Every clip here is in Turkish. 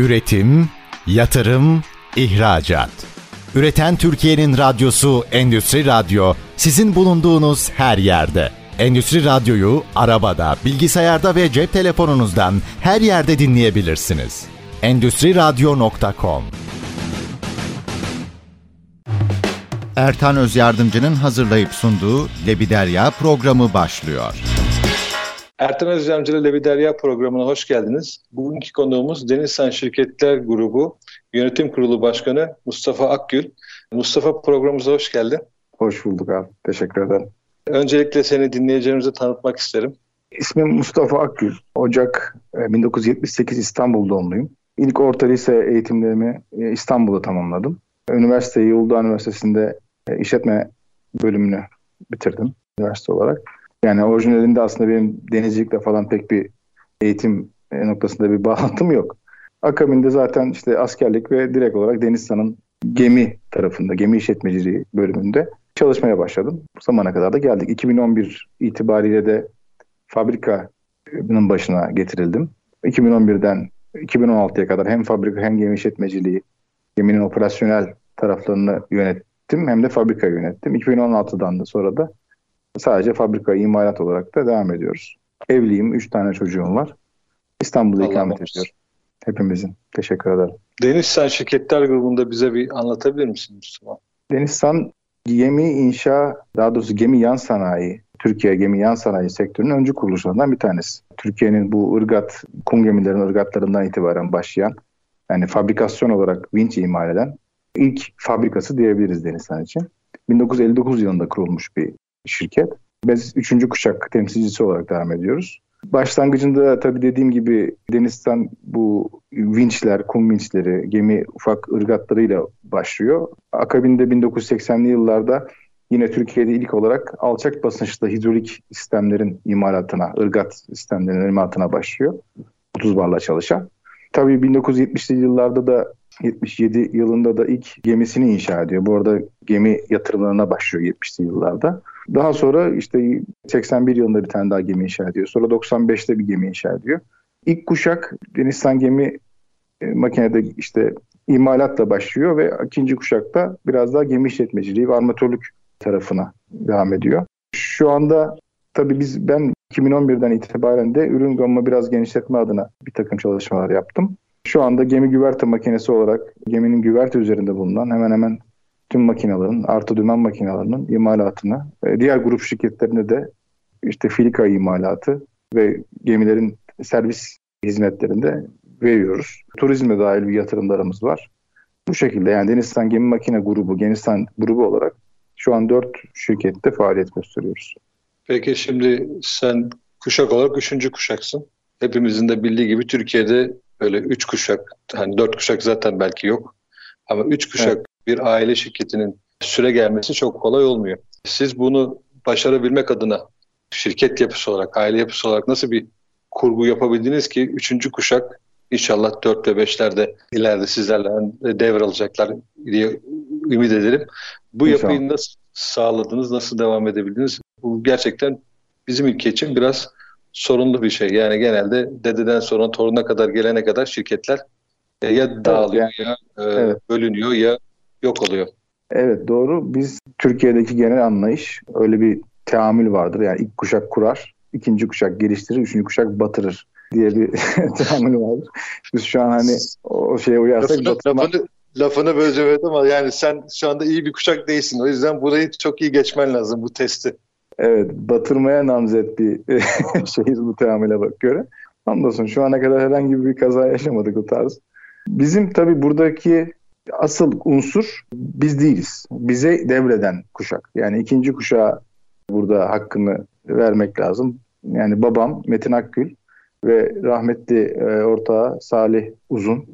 Üretim, yatırım, ihracat. Üreten Türkiye'nin radyosu Endüstri Radyo sizin bulunduğunuz her yerde. Endüstri Radyo'yu arabada, bilgisayarda ve cep telefonunuzdan her yerde dinleyebilirsiniz. Endüstri Radyo.com Ertan Öz Yardımcı'nın hazırlayıp sunduğu Lebiderya programı başlıyor. Ertan Özcamcı ile Levi Derya programına hoş geldiniz. Bugünkü konuğumuz Denizsan Şirketler Grubu Yönetim Kurulu Başkanı Mustafa Akgül. Mustafa programımıza hoş geldin. Hoş bulduk abi. Teşekkür ederim. Öncelikle seni dinleyicilerimize tanıtmak isterim. İsmim Mustafa Akgül. Ocak 1978 e, İstanbul doğumluyum. İlk orta lise eğitimlerimi e, İstanbul'da tamamladım. Üniversiteyi Uludağ Üniversitesi'nde e, işletme bölümünü bitirdim üniversite olarak. Yani orijinalinde aslında benim denizcilikle falan pek bir eğitim noktasında bir bağlantım yok. Akabinde zaten işte askerlik ve direkt olarak Denizsan'ın gemi tarafında, gemi işletmeciliği bölümünde çalışmaya başladım. Bu zamana kadar da geldik. 2011 itibariyle de fabrikanın başına getirildim. 2011'den 2016'ya kadar hem fabrika hem gemi işletmeciliği, geminin operasyonel taraflarını yönettim hem de fabrika yönettim. 2016'dan da sonra da Sadece fabrika imalat olarak da devam ediyoruz. Evliyim, üç tane çocuğum var. İstanbul'da Allah ikamet ediyorum. Hepimizin. Teşekkür ederim. Denizsan Şirketler Grubu'nda bize bir anlatabilir misin Mustafa? Denizsan gemi inşa, daha doğrusu gemi yan sanayi, Türkiye gemi yan sanayi sektörünün öncü kuruluşlarından bir tanesi. Türkiye'nin bu ırgat, kum gemilerin ırgatlarından itibaren başlayan, yani fabrikasyon olarak vinç imal eden ilk fabrikası diyebiliriz Denizsan için. 1959 yılında kurulmuş bir şirket. Biz üçüncü kuşak temsilcisi olarak devam ediyoruz. Başlangıcında tabii dediğim gibi Deniz'den bu vinçler, kum vinçleri, gemi ufak ırgatlarıyla başlıyor. Akabinde 1980'li yıllarda yine Türkiye'de ilk olarak alçak basınçlı hidrolik sistemlerin imalatına, ırgat sistemlerinin imalatına başlıyor. 30 barla çalışan. Tabii 1970'li yıllarda da 77 yılında da ilk gemisini inşa ediyor. Bu arada gemi yatırımlarına başlıyor 70'li yıllarda. Daha sonra işte 81 yılında bir tane daha gemi inşa ediyor. Sonra 95'te bir gemi inşa ediyor. İlk kuşak Denizsan gemi e, makinede işte imalatla başlıyor ve ikinci kuşakta biraz daha gemi işletmeciliği ve armatörlük tarafına devam ediyor. Şu anda tabii biz ben 2011'den itibaren de ürün gamını biraz genişletme adına bir takım çalışmalar yaptım. Şu anda gemi güverte makinesi olarak geminin güverte üzerinde bulunan hemen hemen tüm makinelerin, artı dümen makinelerinin imalatını, e, diğer grup şirketlerinde de işte filika imalatı ve gemilerin servis hizmetlerinde veriyoruz. Turizme dahil bir yatırımlarımız var. Bu şekilde yani Denizsan Gemi Makine Grubu, Denizsan grubu olarak şu an dört şirkette faaliyet gösteriyoruz. Peki şimdi sen kuşak olarak üçüncü kuşaksın. Hepimizin de bildiği gibi Türkiye'de böyle üç kuşak, hani dört kuşak zaten belki yok. Ama üç kuşak evet bir aile şirketinin süre gelmesi çok kolay olmuyor. Siz bunu başarabilmek adına şirket yapısı olarak, aile yapısı olarak nasıl bir kurgu yapabildiniz ki üçüncü kuşak inşallah 4 ve 5'lerde ileride sizlerle devralacaklar diye ümit ederim. Bu İnşallah. yapıyı nasıl sağladınız, nasıl devam edebildiniz? Bu gerçekten bizim ülke için biraz sorunlu bir şey. Yani genelde dededen sonra toruna kadar gelene kadar şirketler ya dağılıyor yani, ya e, evet. bölünüyor ya yok oluyor. Evet doğru. Biz Türkiye'deki genel anlayış öyle bir teamül vardır. Yani ilk kuşak kurar, ikinci kuşak geliştirir, üçüncü kuşak batırır diye bir teamül vardır. Biz şu an hani o şeye uyarsak lafını, batırma... lafını, lafını böleceğim ama yani sen şu anda iyi bir kuşak değilsin. O yüzden burayı çok iyi geçmen lazım bu testi. Evet batırmaya namzet bir şeyiz bu teamüle bak göre. Hamdolsun şu ana kadar herhangi bir kaza yaşamadık o tarz. Bizim tabii buradaki asıl unsur biz değiliz. Bize devreden kuşak. Yani ikinci kuşağa burada hakkını vermek lazım. Yani babam Metin Akgül ve rahmetli e, ortağı Salih Uzun,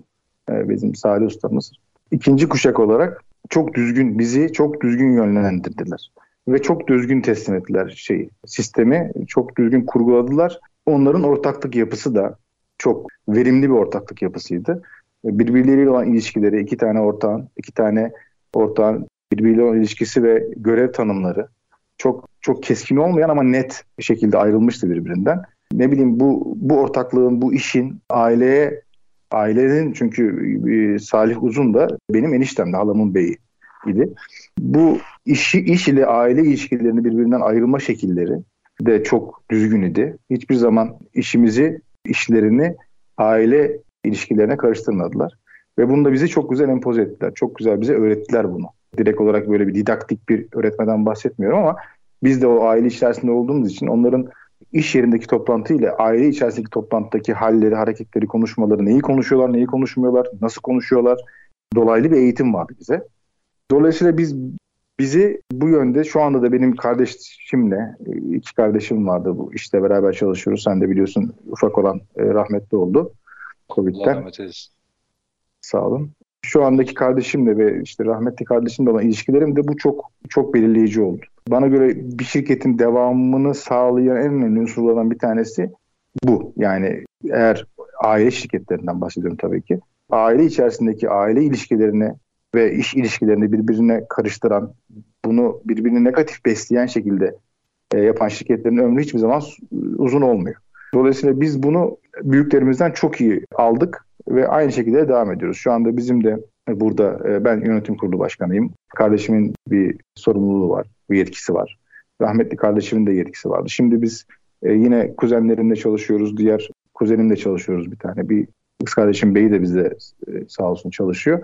e, bizim Salih ustamız. İkinci kuşak olarak çok düzgün, bizi çok düzgün yönlendirdiler. Ve çok düzgün teslim ettiler şeyi, sistemi çok düzgün kurguladılar. Onların ortaklık yapısı da çok verimli bir ortaklık yapısıydı birbirleriyle olan ilişkileri, iki tane ortağın, iki tane ortağın birbiriyle olan ilişkisi ve görev tanımları çok çok keskin olmayan ama net bir şekilde ayrılmıştı birbirinden. Ne bileyim bu bu ortaklığın, bu işin aileye Ailenin çünkü e, Salih Uzun da benim eniştem de halamın beyi idi. Bu işi iş ile aile ilişkilerini birbirinden ayrılma şekilleri de çok düzgün idi. Hiçbir zaman işimizi, işlerini aile ilişkilerine karıştırmadılar. Ve bunu da bize çok güzel empoze ettiler. Çok güzel bize öğrettiler bunu. Direkt olarak böyle bir didaktik bir öğretmeden bahsetmiyorum ama biz de o aile içerisinde olduğumuz için onların iş yerindeki toplantı ile aile içerisindeki toplantıdaki halleri, hareketleri, konuşmaları, neyi konuşuyorlar, neyi konuşmuyorlar, nasıl konuşuyorlar dolaylı bir eğitim vardı bize. Dolayısıyla biz bizi bu yönde şu anda da benim kardeşimle iki kardeşim vardı bu işte beraber çalışıyoruz. Sen de biliyorsun ufak olan e, rahmetli oldu Covid'den. Sağ olun. Şu andaki kardeşimle ve işte rahmetli kardeşimle olan ilişkilerim de bu çok çok belirleyici oldu. Bana göre bir şirketin devamını sağlayan en önemli unsurlardan bir tanesi bu. Yani eğer aile şirketlerinden bahsediyorum tabii ki. Aile içerisindeki aile ilişkilerini ve iş ilişkilerini birbirine karıştıran, bunu birbirini negatif besleyen şekilde e, yapan şirketlerin ömrü hiçbir zaman uzun olmuyor. Dolayısıyla biz bunu büyüklerimizden çok iyi aldık ve aynı şekilde devam ediyoruz. Şu anda bizim de burada e, ben yönetim kurulu başkanıyım. Kardeşimin bir sorumluluğu var, bir yetkisi var. Rahmetli kardeşimin de yetkisi vardı. Şimdi biz e, yine kuzenlerimle çalışıyoruz. Diğer kuzenimle çalışıyoruz bir tane. Bir kız kardeşim beyi de bizde e, sağ olsun çalışıyor.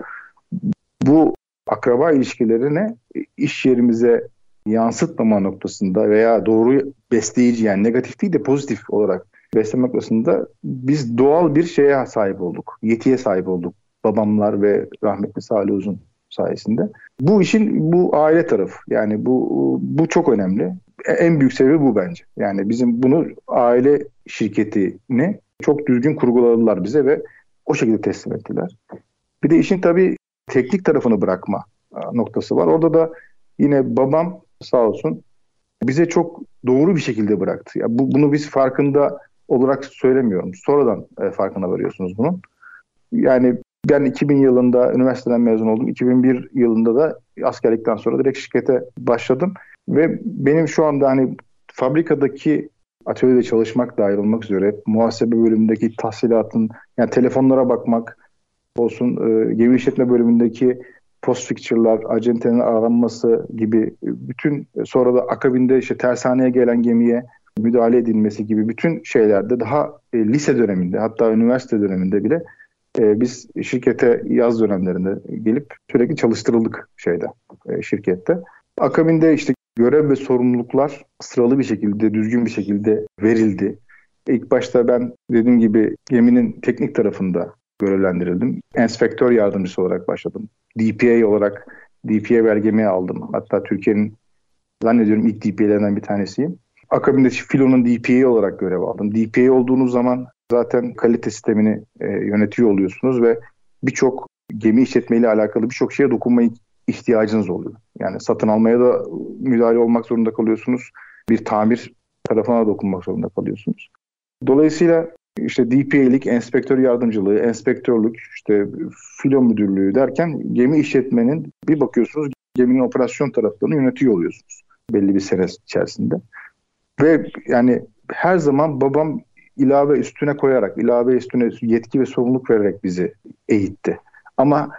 Bu akraba ilişkilerini iş yerimize yansıtmama noktasında veya doğru besleyici yani negatif değil de pozitif olarak besleme noktasında biz doğal bir şeye sahip olduk. Yetiye sahip olduk. Babamlar ve rahmetli Salih Uzun sayesinde. Bu işin bu aile tarafı. Yani bu bu çok önemli. En büyük sebebi bu bence. Yani bizim bunu aile şirketini çok düzgün kurguladılar bize ve o şekilde teslim ettiler. Bir de işin tabii teknik tarafını bırakma noktası var. Orada da yine babam sağ olsun bize çok doğru bir şekilde bıraktı. Ya bu, bunu biz farkında olarak söylemiyorum. Sonradan e, farkına varıyorsunuz bunun. Yani ben 2000 yılında üniversiteden mezun oldum. 2001 yılında da askerlikten sonra direkt şirkete başladım. Ve benim şu anda hani fabrikadaki atölyede çalışmak dahil olmak üzere muhasebe bölümündeki tahsilatın yani telefonlara bakmak olsun e, gemi işletme bölümündeki post fixture'lar, acentenin aranması gibi bütün sonra da akabinde işte tersaneye gelen gemiye müdahale edilmesi gibi bütün şeylerde daha e, lise döneminde hatta üniversite döneminde bile e, biz şirkete yaz dönemlerinde gelip sürekli çalıştırıldık şeyde e, şirkette. Akabinde işte görev ve sorumluluklar sıralı bir şekilde, düzgün bir şekilde verildi. İlk başta ben dediğim gibi geminin teknik tarafında görevlendirildim. Enspektör yardımcısı olarak başladım. DPA olarak DPA belgemi aldım. Hatta Türkiye'nin zannediyorum ilk DPA'lerinden bir tanesiyim. Akabinde Filo'nun DPA olarak görev aldım. DPA olduğunuz zaman zaten kalite sistemini e, yönetiyor oluyorsunuz ve birçok gemi işletmeyle alakalı birçok şeye dokunmaya ihtiyacınız oluyor. Yani satın almaya da müdahale olmak zorunda kalıyorsunuz. Bir tamir tarafına dokunmak zorunda kalıyorsunuz. Dolayısıyla işte DPA'lik, enspektör yardımcılığı, enspektörlük, işte filo müdürlüğü derken gemi işletmenin bir bakıyorsunuz geminin operasyon taraflarını yönetiyor oluyorsunuz belli bir sene içerisinde. Ve yani her zaman babam ilave üstüne koyarak, ilave üstüne yetki ve sorumluluk vererek bizi eğitti. Ama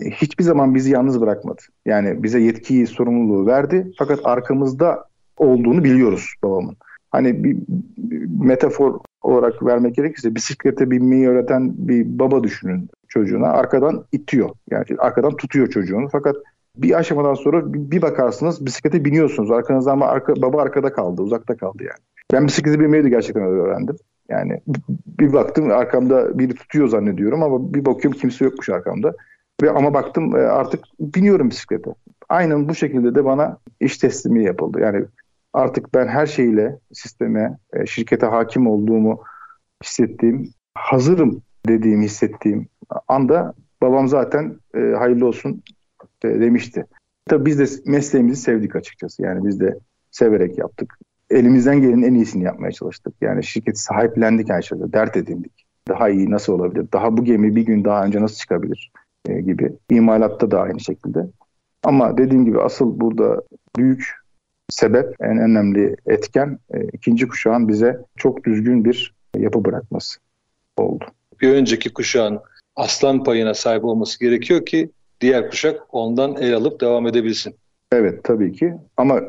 hiçbir zaman bizi yalnız bırakmadı. Yani bize yetkiyi, sorumluluğu verdi. Fakat arkamızda olduğunu biliyoruz babamın. Hani bir, metafor olarak vermek gerekirse bisiklete binmeyi öğreten bir baba düşünün çocuğuna. Arkadan itiyor. Yani arkadan tutuyor çocuğunu. Fakat bir aşamadan sonra bir bakarsınız bisiklete biniyorsunuz. Arkanızda ama arka, baba arkada kaldı, uzakta kaldı yani. Ben bisiklete binmeyi de gerçekten öyle öğrendim. Yani bir baktım arkamda biri tutuyor zannediyorum ama bir bakıyorum kimse yokmuş arkamda. Ve ama baktım e, artık biniyorum bisiklete. Aynen bu şekilde de bana iş teslimi yapıldı. Yani artık ben her şeyle sisteme, e, şirkete hakim olduğumu hissettiğim, hazırım dediğim hissettiğim anda babam zaten e, hayırlı olsun demişti. Tabii biz de mesleğimizi sevdik açıkçası. Yani biz de severek yaptık. Elimizden gelenin en iyisini yapmaya çalıştık. Yani şirketi sahiplendik her şeyde. Dert edindik. Daha iyi nasıl olabilir? Daha bu gemi bir gün daha önce nasıl çıkabilir? E, gibi. İmalatta da aynı şekilde. Ama dediğim gibi asıl burada büyük sebep, en önemli etken e, ikinci kuşağın bize çok düzgün bir yapı bırakması oldu. bir önceki kuşağın aslan payına sahip olması gerekiyor ki diğer kuşak ondan el alıp devam edebilsin. Evet tabii ki ama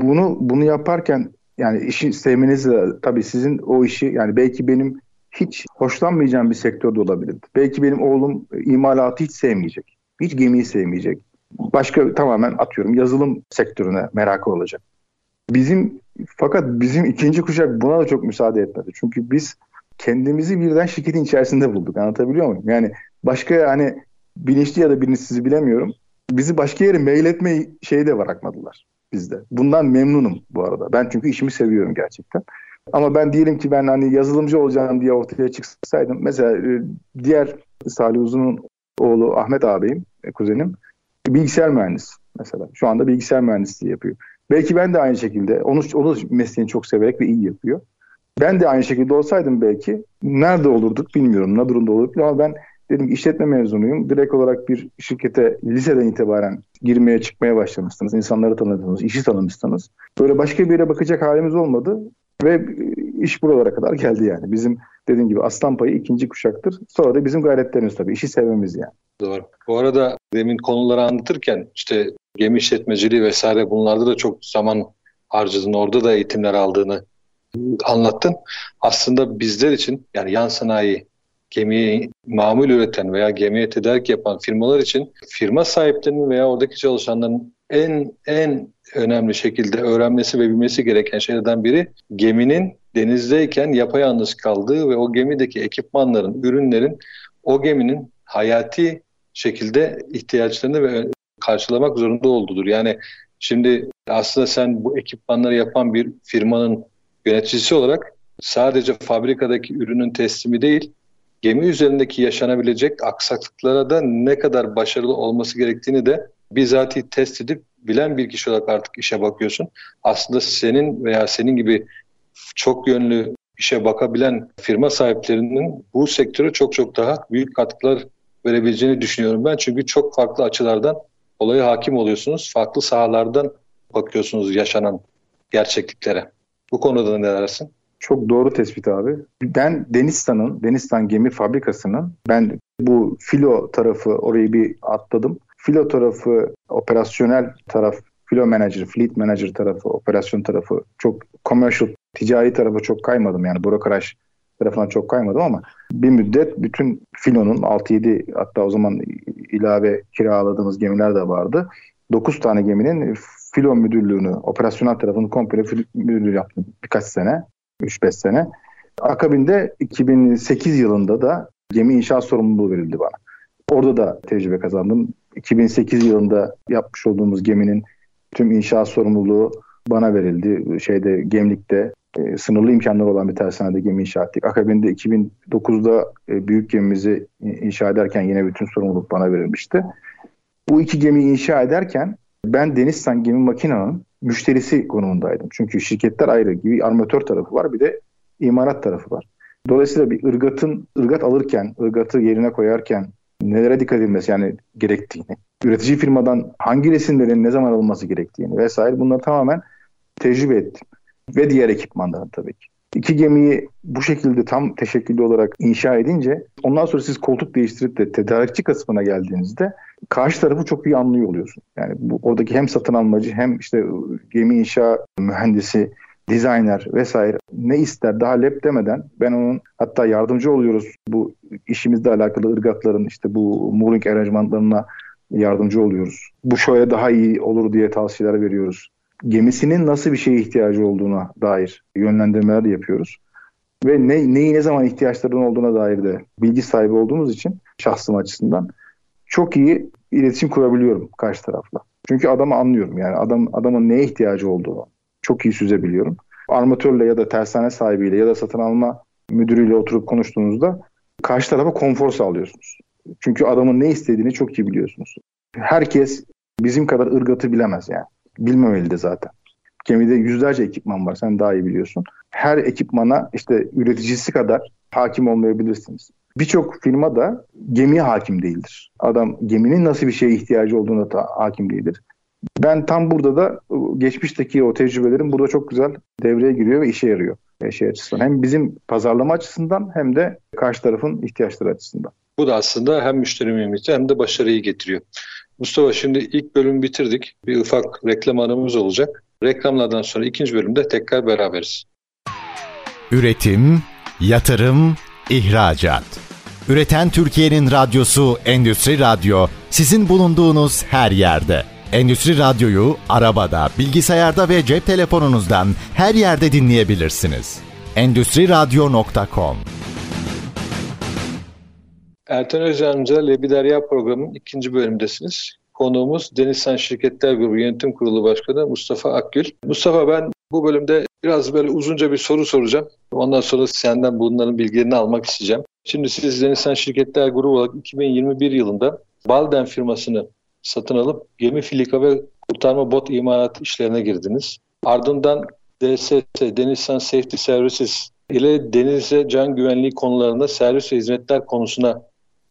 bunu bunu yaparken yani işi sevmenizle tabii sizin o işi yani belki benim hiç hoşlanmayacağım bir sektörde olabilir. Belki benim oğlum imalatı hiç sevmeyecek. Hiç gemiyi sevmeyecek. Başka tamamen atıyorum yazılım sektörüne merakı olacak. Bizim fakat bizim ikinci kuşak buna da çok müsaade etmedi. Çünkü biz kendimizi birden şirketin içerisinde bulduk. Anlatabiliyor muyum? Yani başka hani bilinçli ya da bilinçsiz bilemiyorum. Bizi başka yere mail etme şeyi de bırakmadılar bizde. Bundan memnunum bu arada. Ben çünkü işimi seviyorum gerçekten. Ama ben diyelim ki ben hani yazılımcı olacağım diye ortaya çıksaydım. Mesela e, diğer Salih Uzun'un oğlu Ahmet ağabeyim, e, kuzenim bilgisayar mühendisi mesela. Şu anda bilgisayar mühendisliği yapıyor. Belki ben de aynı şekilde onu, onu mesleğini çok severek ve iyi yapıyor. Ben de aynı şekilde olsaydım belki nerede olurduk bilmiyorum. Ne durumda olurduk ama ben dedim ki işletme mezunuyum. Direkt olarak bir şirkete liseden itibaren girmeye çıkmaya başlamışsınız. İnsanları tanıdınız, işi tanımışsınız. Böyle başka bir yere bakacak halimiz olmadı. Ve iş buralara kadar geldi yani. Bizim dediğim gibi aslan payı ikinci kuşaktır. Sonra da bizim gayretlerimiz tabii. işi sevmemiz yani. Doğru. Bu arada demin konuları anlatırken işte gemi işletmeciliği vesaire bunlarda da çok zaman harcadın. Orada da eğitimler aldığını anlattın. Aslında bizler için yani yan sanayi gemiyi mamul üreten veya gemiye tedarik yapan firmalar için firma sahiplerinin veya oradaki çalışanların en en önemli şekilde öğrenmesi ve bilmesi gereken şeylerden biri geminin denizdeyken yapayalnız kaldığı ve o gemideki ekipmanların, ürünlerin o geminin hayati şekilde ihtiyaçlarını ve karşılamak zorunda olduğudur. Yani şimdi aslında sen bu ekipmanları yapan bir firmanın yöneticisi olarak sadece fabrikadaki ürünün teslimi değil, gemi üzerindeki yaşanabilecek aksaklıklara da ne kadar başarılı olması gerektiğini de bizatihi test edip bilen bir kişi olarak artık işe bakıyorsun. Aslında senin veya senin gibi çok yönlü işe bakabilen firma sahiplerinin bu sektöre çok çok daha büyük katkılar verebileceğini düşünüyorum ben. Çünkü çok farklı açılardan olaya hakim oluyorsunuz. Farklı sahalardan bakıyorsunuz yaşanan gerçekliklere. Bu konuda ne dersin? Çok doğru tespit abi. Ben Denizstan'ın, Denizstan Gemi Fabrikası'nın ben bu filo tarafı orayı bir atladım. Filo tarafı, operasyonel taraf, filo manager, fleet manager tarafı, operasyon tarafı çok commercial, ticari tarafı çok kaymadım yani bürokraş tarafına çok kaymadım ama bir müddet bütün filonun 6-7 hatta o zaman ilave kiraladığımız gemiler de vardı. 9 tane geminin filo müdürlüğünü, operasyonel tarafını komple filo müdürlüğü yaptım birkaç sene, 3-5 sene. Akabinde 2008 yılında da gemi inşaat sorumluluğu verildi bana. Orada da tecrübe kazandım. 2008 yılında yapmış olduğumuz geminin tüm inşaat sorumluluğu bana verildi. Şeyde Gemlik'te e, sınırlı imkanlar olan bir tersanede gemi inşa ettik. Akabinde 2009'da e, büyük gemimizi inşa ederken yine bütün sorumluluk bana verilmişti. Bu iki gemiyi inşa ederken ben Denizsan Gemi Makina'nın müşterisi konumundaydım. Çünkü şirketler ayrı gibi armatör tarafı var bir de imalat tarafı var. Dolayısıyla bir ırgatın ırgat alırken, ırgatı yerine koyarken nelere dikkat edilmesi yani gerektiğini, üretici firmadan hangi resimlerin ne zaman alınması gerektiğini vesaire bunları tamamen tecrübe ettim. Ve diğer ekipmanların tabii ki. İki gemiyi bu şekilde tam teşekküllü olarak inşa edince ondan sonra siz koltuk değiştirip de tedarikçi kısmına geldiğinizde karşı tarafı çok iyi anlıyor oluyorsun. Yani bu, oradaki hem satın almacı hem işte gemi inşa mühendisi designer vesaire ne ister daha lep demeden ben onun hatta yardımcı oluyoruz bu işimizle alakalı ırgatların işte bu mooring aranjmanlarına yardımcı oluyoruz. Bu şöyle daha iyi olur diye tavsiyeler veriyoruz. Gemisinin nasıl bir şeye ihtiyacı olduğuna dair yönlendirmeler yapıyoruz. Ve ne, neyi ne zaman ihtiyaçlarının olduğuna dair de bilgi sahibi olduğumuz için şahsım açısından çok iyi iletişim kurabiliyorum karşı tarafla. Çünkü adamı anlıyorum yani adam adamın neye ihtiyacı olduğunu çok iyi süzebiliyorum. Armatörle ya da tersane sahibiyle ya da satın alma müdürüyle oturup konuştuğunuzda karşı tarafa konfor sağlıyorsunuz. Çünkü adamın ne istediğini çok iyi biliyorsunuz. Herkes bizim kadar ırgatı bilemez yani. Bilmemeli de zaten. Gemide yüzlerce ekipman var sen daha iyi biliyorsun. Her ekipmana işte üreticisi kadar hakim olmayabilirsiniz. Birçok firma da gemiye hakim değildir. Adam geminin nasıl bir şeye ihtiyacı olduğuna da hakim değildir. Ben tam burada da geçmişteki o tecrübelerim burada çok güzel devreye giriyor ve işe yarıyor şey açısından. Hem bizim pazarlama açısından hem de karşı tarafın ihtiyaçları açısından. Bu da aslında hem müşteri memnuniyeti hem de başarıyı getiriyor. Mustafa şimdi ilk bölümü bitirdik. Bir ufak reklam aramız olacak. Reklamlardan sonra ikinci bölümde tekrar beraberiz. Üretim, yatırım, ihracat. Üreten Türkiye'nin radyosu Endüstri Radyo sizin bulunduğunuz her yerde. Endüstri Radyo'yu arabada, bilgisayarda ve cep telefonunuzdan her yerde dinleyebilirsiniz. Endüstri Radyo.com Ertan Özcan'ca Lebi Derya programının ikinci bölümdesiniz. Konuğumuz Denizsan Şirketler Grubu Yönetim Kurulu Başkanı Mustafa Akgül. Mustafa ben bu bölümde biraz böyle uzunca bir soru soracağım. Ondan sonra senden bunların bilgilerini almak isteyeceğim. Şimdi siz Denizsan Şirketler Grubu olarak 2021 yılında Balden firmasını satın alıp gemi filika ve kurtarma bot imalat işlerine girdiniz. Ardından DSS, Denizsan Safety Services ile denize can güvenliği konularında servis ve hizmetler konusuna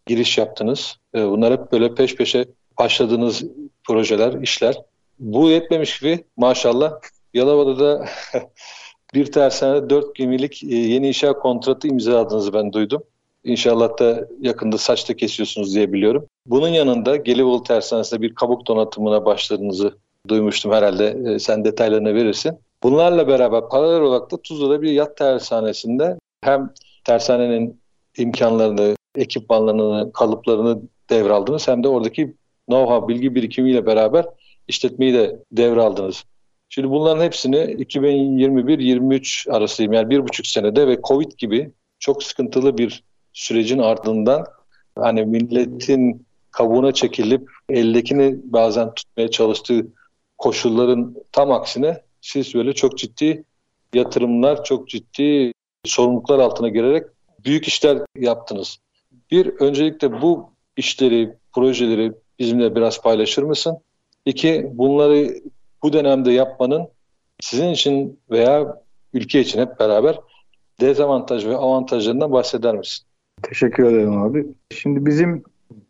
giriş yaptınız. Ee, bunlar hep böyle peş peşe başladığınız projeler, işler. Bu yetmemiş gibi maşallah Yalova'da da bir tersanede dört gemilik e, yeni inşaat kontratı imzaladığınızı ben duydum. İnşallah da yakında saçta kesiyorsunuz diye biliyorum. Bunun yanında Gelibolu Tersanesi'nde bir kabuk donatımına başladığınızı duymuştum herhalde. E, sen detaylarını verirsin. Bunlarla beraber paralel olarak da Tuzla'da bir yat tersanesinde hem tersanenin imkanlarını, ekipmanlarını, kalıplarını devraldınız hem de oradaki know-how, bilgi birikimiyle beraber işletmeyi de devraldınız. Şimdi bunların hepsini 2021-23 arasıyım yani bir buçuk senede ve Covid gibi çok sıkıntılı bir sürecin ardından hani milletin kabuğuna çekilip eldekini bazen tutmaya çalıştığı koşulların tam aksine siz böyle çok ciddi yatırımlar, çok ciddi sorumluluklar altına girerek büyük işler yaptınız. Bir, öncelikle bu işleri, projeleri bizimle biraz paylaşır mısın? İki, bunları bu dönemde yapmanın sizin için veya ülke için hep beraber dezavantaj ve avantajlarından bahseder misin? Teşekkür ederim abi. Şimdi bizim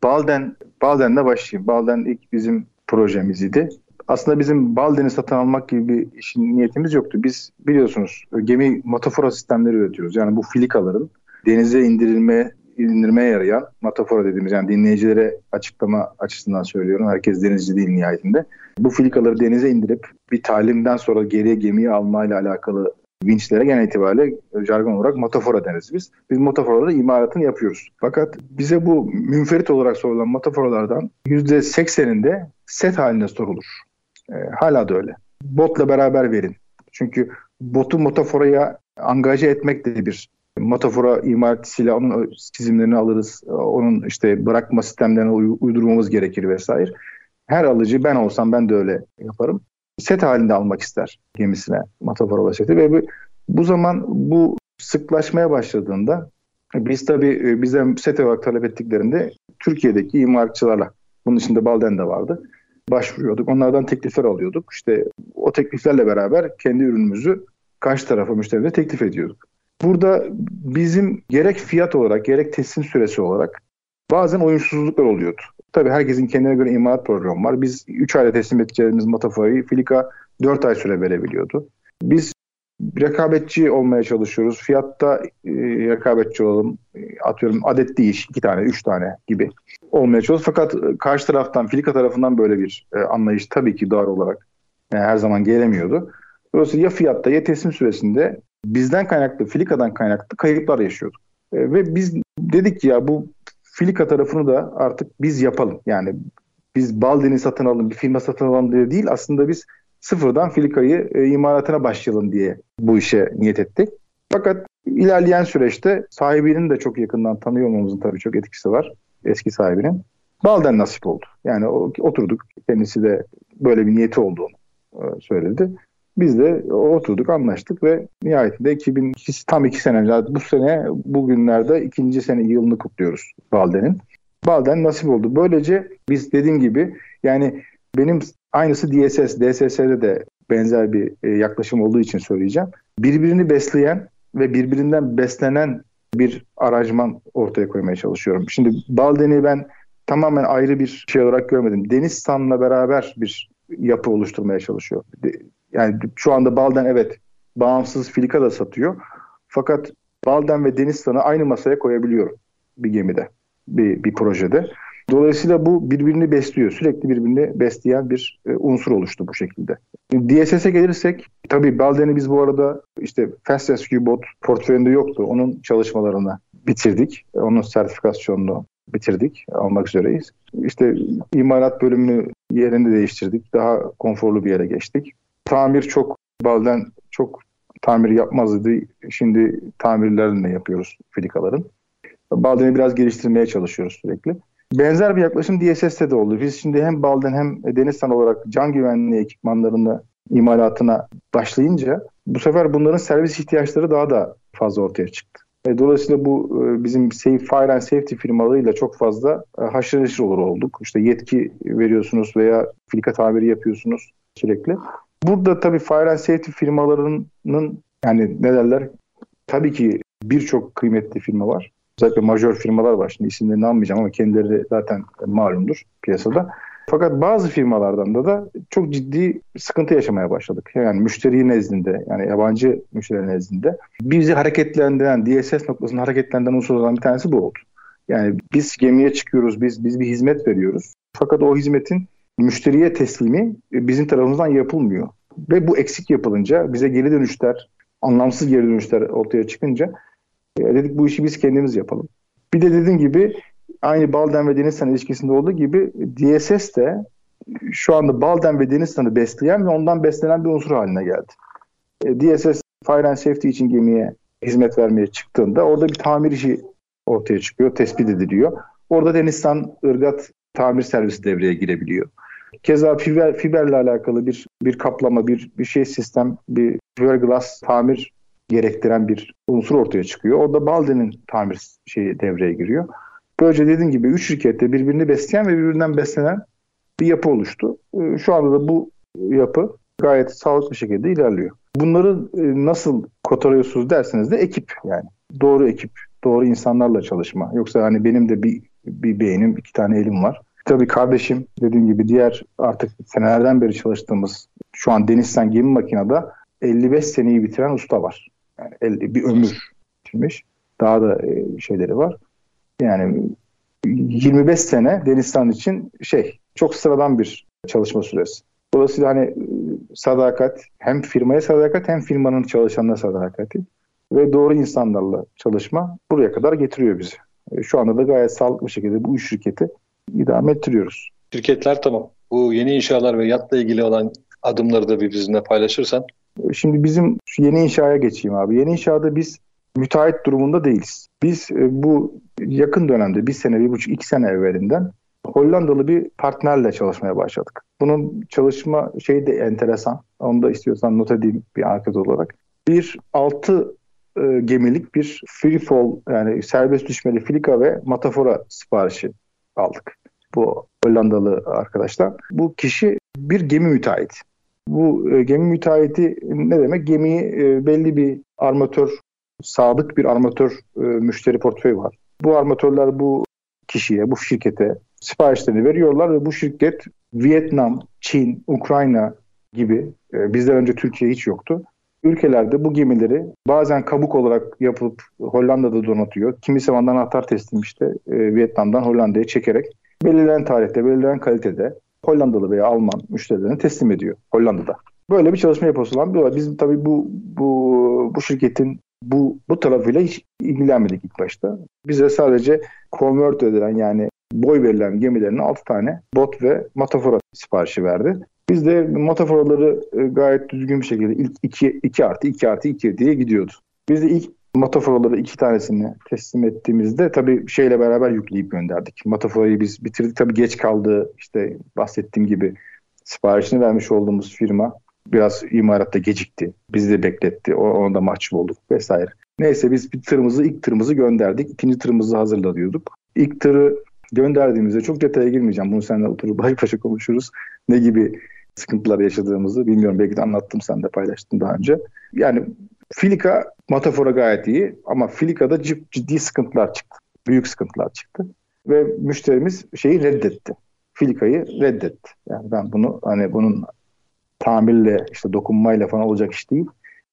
Balden, Balden'de başlayayım. Balden ilk bizim projemiz idi. Aslında bizim Balden'i satın almak gibi bir işin niyetimiz yoktu. Biz biliyorsunuz gemi matafora sistemleri üretiyoruz. Yani bu filikaların denize indirilme indirmeye yarayan matafora dediğimiz yani dinleyicilere açıklama açısından söylüyorum. Herkes denizci değil nihayetinde. Bu filikaları denize indirip bir talimden sonra geriye gemiyi almayla alakalı vinçlere genel itibariyle jargon olarak motafora deriz biz. Biz motaforaları imalatını yapıyoruz. Fakat bize bu münferit olarak sorulan motaforalardan %80'inde set halinde sorulur. E, hala da öyle. Botla beraber verin. Çünkü botu motaforaya angaje etmek de bir Matafora imalatçısıyla onun çizimlerini alırız. Onun işte bırakma sistemlerini uydurmamız gerekir vesaire. Her alıcı ben olsam ben de öyle yaparım. Set halinde almak ister gemisine Matafora seti ve bu, bu zaman bu sıklaşmaya başladığında biz tabii e, bize set olarak talep ettiklerinde Türkiye'deki imalatçılarla bunun içinde Balden de vardı başvuruyorduk. Onlardan teklifler alıyorduk. İşte o tekliflerle beraber kendi ürünümüzü karşı tarafa müşterilere teklif ediyorduk. Burada bizim gerek fiyat olarak gerek teslim süresi olarak bazen oyunsuzluklar oluyordu. Tabii herkesin kendine göre imalat programı var. Biz 3 ayda teslim edeceğimiz Matafa'yı Filika 4 ay süre verebiliyordu. Biz rekabetçi olmaya çalışıyoruz. Fiyatta e, rekabetçi olalım. E, atıyorum adet değiş, iki tane, üç tane gibi olmaya çalışıyoruz. Fakat e, karşı taraftan, Filika tarafından böyle bir e, anlayış tabii ki doğal olarak yani her zaman gelemiyordu. Dolayısıyla ya fiyatta ya teslim süresinde bizden kaynaklı, Filika'dan kaynaklı kayıplar yaşıyorduk. E, ve biz dedik ki ya bu Filika tarafını da artık biz yapalım. Yani biz Baldi'ni satın alalım, bir firma satın alalım diye değil. Aslında biz sıfırdan Filika'yı e, imalatına başlayalım diye bu işe niyet ettik. Fakat ilerleyen süreçte sahibinin de çok yakından tanıyor olmamızın tabii çok etkisi var. Eski sahibinin. Balden nasip oldu. Yani oturduk. Kendisi de böyle bir niyeti olduğunu e, söyledi. Biz de oturduk anlaştık ve nihayetinde 2002 tam iki sene bu sene bugünlerde ikinci sene yılını kutluyoruz Balden'in. Balden nasip oldu. Böylece biz dediğim gibi yani benim aynısı DSS, DSS'de de benzer bir e, yaklaşım olduğu için söyleyeceğim. Birbirini besleyen ve birbirinden beslenen bir aranjman ortaya koymaya çalışıyorum. Şimdi Balden'i ben tamamen ayrı bir şey olarak görmedim. Deniz San'la beraber bir yapı oluşturmaya çalışıyor. Yani şu anda Balden evet bağımsız filika da satıyor. Fakat Balden ve Denizstan'ı aynı masaya koyabiliyorum bir gemide, bir, bir projede. Dolayısıyla bu birbirini besliyor. Sürekli birbirini besleyen bir e, unsur oluştu bu şekilde. DSS'e gelirsek tabii Balden'i biz bu arada işte Fast Rescue Bot portföyünde yoktu. Onun çalışmalarını bitirdik. Onun sertifikasyonunu bitirdik. Almak üzereyiz. İşte imalat bölümünü yerini değiştirdik. Daha konforlu bir yere geçtik. Tamir çok Balden çok tamir yapmazdı. Şimdi tamirlerini yapıyoruz filikaların. Balden'i biraz geliştirmeye çalışıyoruz sürekli. Benzer bir yaklaşım DSS'te de oldu. Biz şimdi hem Balden hem Denizsan olarak can güvenliği ekipmanlarını imalatına başlayınca bu sefer bunların servis ihtiyaçları daha da fazla ortaya çıktı. E, dolayısıyla bu e, bizim Safe Fire and Safety firmalarıyla çok fazla e, haşır neşir olur olduk. İşte yetki veriyorsunuz veya filika tabiri yapıyorsunuz sürekli. Burada tabii Fire and Safety firmalarının yani ne derler? Tabii ki birçok kıymetli firma var. Özellikle majör firmalar var. Şimdi isimlerini almayacağım ama kendileri zaten malumdur piyasada. Fakat bazı firmalardan da da çok ciddi sıkıntı yaşamaya başladık. Yani müşteri nezdinde, yani yabancı müşteri nezdinde. Bizi hareketlendiren, DSS noktasında hareketlendiren unsurlardan bir tanesi bu oldu. Yani biz gemiye çıkıyoruz, biz biz bir hizmet veriyoruz. Fakat o hizmetin müşteriye teslimi bizim tarafımızdan yapılmıyor. Ve bu eksik yapılınca bize geri dönüşler, anlamsız geri dönüşler ortaya çıkınca e, dedik bu işi biz kendimiz yapalım. Bir de dediğim gibi aynı Balden ve Denizsan ilişkisinde olduğu gibi DSS de şu anda Balden ve Denizsan'ı besleyen ve ondan beslenen bir unsur haline geldi. E, DSS Fire and Safety için gemiye hizmet vermeye çıktığında orada bir tamir işi ortaya çıkıyor, tespit ediliyor. Orada Denizsan Irgat tamir servisi devreye girebiliyor. Keza fiber, fiberle alakalı bir bir kaplama, bir bir şey sistem, bir fiberglass tamir gerektiren bir unsur ortaya çıkıyor. Orada Balden'in tamir şeyi devreye giriyor. Böylece dediğim gibi üç şirkette birbirini besleyen ve birbirinden beslenen bir yapı oluştu. Ee, şu anda da bu yapı gayet sağlıklı şekilde ilerliyor. Bunları e, nasıl kotarıyorsunuz derseniz de ekip yani. Doğru ekip, doğru insanlarla çalışma. Yoksa hani benim de bir, bir beynim, iki tane elim var. Tabii kardeşim dediğim gibi diğer artık senelerden beri çalıştığımız şu an Denizsen Gemi Makina'da 55 seneyi bitiren usta var. Yani 50, bir ömür bitirmiş. Daha da e, şeyleri var. Yani 25 sene Denizhan için şey çok sıradan bir çalışma süresi. Dolayısıyla hani e, sadakat hem firmaya sadakat hem firmanın çalışanına sadakati ve doğru insanlarla çalışma buraya kadar getiriyor bizi. E, şu anda da gayet sağlıklı bir şekilde bu üç şirketi idame ettiriyoruz. Şirketler tamam. Bu yeni inşalar ve yatla ilgili olan adımları da bir bizimle paylaşırsan. Şimdi bizim yeni inşaya geçeyim abi. Yeni inşada biz müteahhit durumunda değiliz. Biz e, bu yakın dönemde bir sene, bir buçuk, iki sene evvelinden Hollandalı bir partnerle çalışmaya başladık. Bunun çalışma şeyi de enteresan. Onu da istiyorsan not edeyim bir anket olarak. Bir altı e, gemilik bir free fall yani serbest düşmeli filika ve matafora siparişi aldık. Bu Hollandalı arkadaşlar. Bu kişi bir gemi müteahhiti. Bu e, gemi müteahhiti ne demek? Gemiyi e, belli bir armatör sadık bir armatör e, müşteri portföyü var. Bu armatörler bu kişiye, bu şirkete siparişlerini veriyorlar ve bu şirket Vietnam, Çin, Ukrayna gibi bizden önce Türkiye hiç yoktu. Ülkelerde bu gemileri bazen kabuk olarak yapıp Hollanda'da donatıyor. Kimi zaman anahtar teslim işte e, Vietnam'dan Hollanda'ya çekerek belirlenen tarihte, belirlenen kalitede Hollandalı veya Alman müşterilerine teslim ediyor Hollanda'da. Böyle bir çalışma yapılan bir olay. Biz tabii bu bu bu şirketin bu bu tarafıyla hiç ilgilenmedik ilk başta. Bize sadece convert edilen yani boy verilen gemilerin 6 tane bot ve matafora siparişi verdi. Biz de mataforaları e, gayet düzgün bir şekilde ilk 2, 2 artı 2 artı 2 diye gidiyordu. Biz de ilk mataforaları iki tanesini teslim ettiğimizde tabii şeyle beraber yükleyip gönderdik. Mataforayı biz bitirdik. Tabii geç kaldı. İşte bahsettiğim gibi siparişini vermiş olduğumuz firma biraz imaratta gecikti. Bizi de bekletti. O, ona da mahcup olduk vesaire. Neyse biz bir tırımızı ilk tırımızı gönderdik. İkinci tırımızı hazırlıyorduk. İlk tırı gönderdiğimizde çok detaya girmeyeceğim. Bunu seninle oturup baş başa konuşuruz. Ne gibi sıkıntılar yaşadığımızı bilmiyorum. Belki de anlattım sen de paylaştın daha önce. Yani Filika matafora gayet iyi ama Filika'da ciddi sıkıntılar çıktı. Büyük sıkıntılar çıktı. Ve müşterimiz şeyi reddetti. filikayı reddetti. Yani ben bunu hani bunun tamirle işte dokunmayla falan olacak iş değil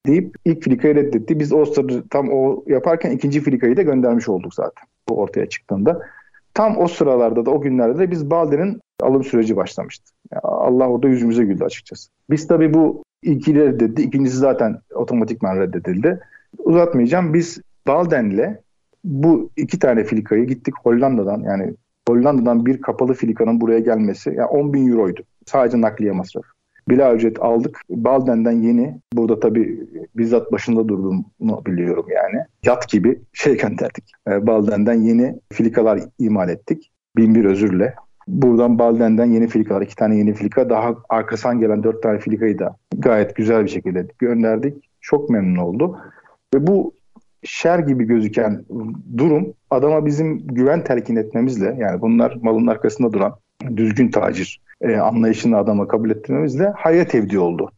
deyip ilk filikayı reddetti. Biz o sırada tam o yaparken ikinci filikayı da göndermiş olduk zaten. Bu ortaya çıktığında. Tam o sıralarda da o günlerde de biz Balde'nin alım süreci başlamıştı. Yani Allah orada yüzümüze güldü açıkçası. Biz tabii bu ilkiyi reddetti. İkincisi zaten otomatikman reddedildi. Uzatmayacağım. Biz Balden'le bu iki tane filikayı gittik Hollanda'dan yani Hollanda'dan bir kapalı filikanın buraya gelmesi yani 10 bin euroydu. Sadece nakliye masrafı. Bila ücret aldık. Balden'den yeni, burada tabii bizzat başında durduğumu biliyorum yani. Yat gibi şey gönderdik. Balden'den yeni filikalar imal ettik. Bin bir özürle. Buradan Balden'den yeni filikalar, iki tane yeni filika, daha arkasından gelen dört tane filikayı da gayet güzel bir şekilde gönderdik. Çok memnun oldu. Ve bu şer gibi gözüken durum adama bizim güven telkin etmemizle yani bunlar malın arkasında duran düzgün tacir e, anlayışını adama kabul ettirmemizle hayret evdi oldu.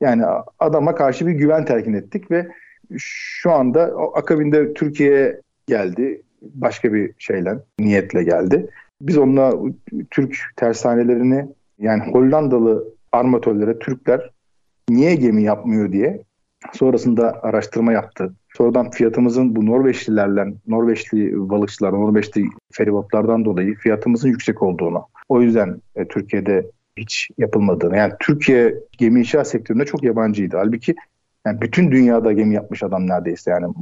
Yani adama karşı bir güven telkin ettik ve şu anda akabinde Türkiye'ye geldi. Başka bir şeyle, niyetle geldi. Biz onunla Türk tersanelerini yani Hollandalı armatörlere Türkler niye gemi yapmıyor diye sonrasında araştırma yaptı. Sonradan fiyatımızın bu Norveçlilerle, Norveçli balıkçılar, Norveçli feribotlardan dolayı fiyatımızın yüksek olduğunu, o yüzden e, Türkiye'de hiç yapılmadığını, yani Türkiye gemi inşaat sektöründe çok yabancıydı. Halbuki yani bütün dünyada gemi yapmış adam neredeyse yani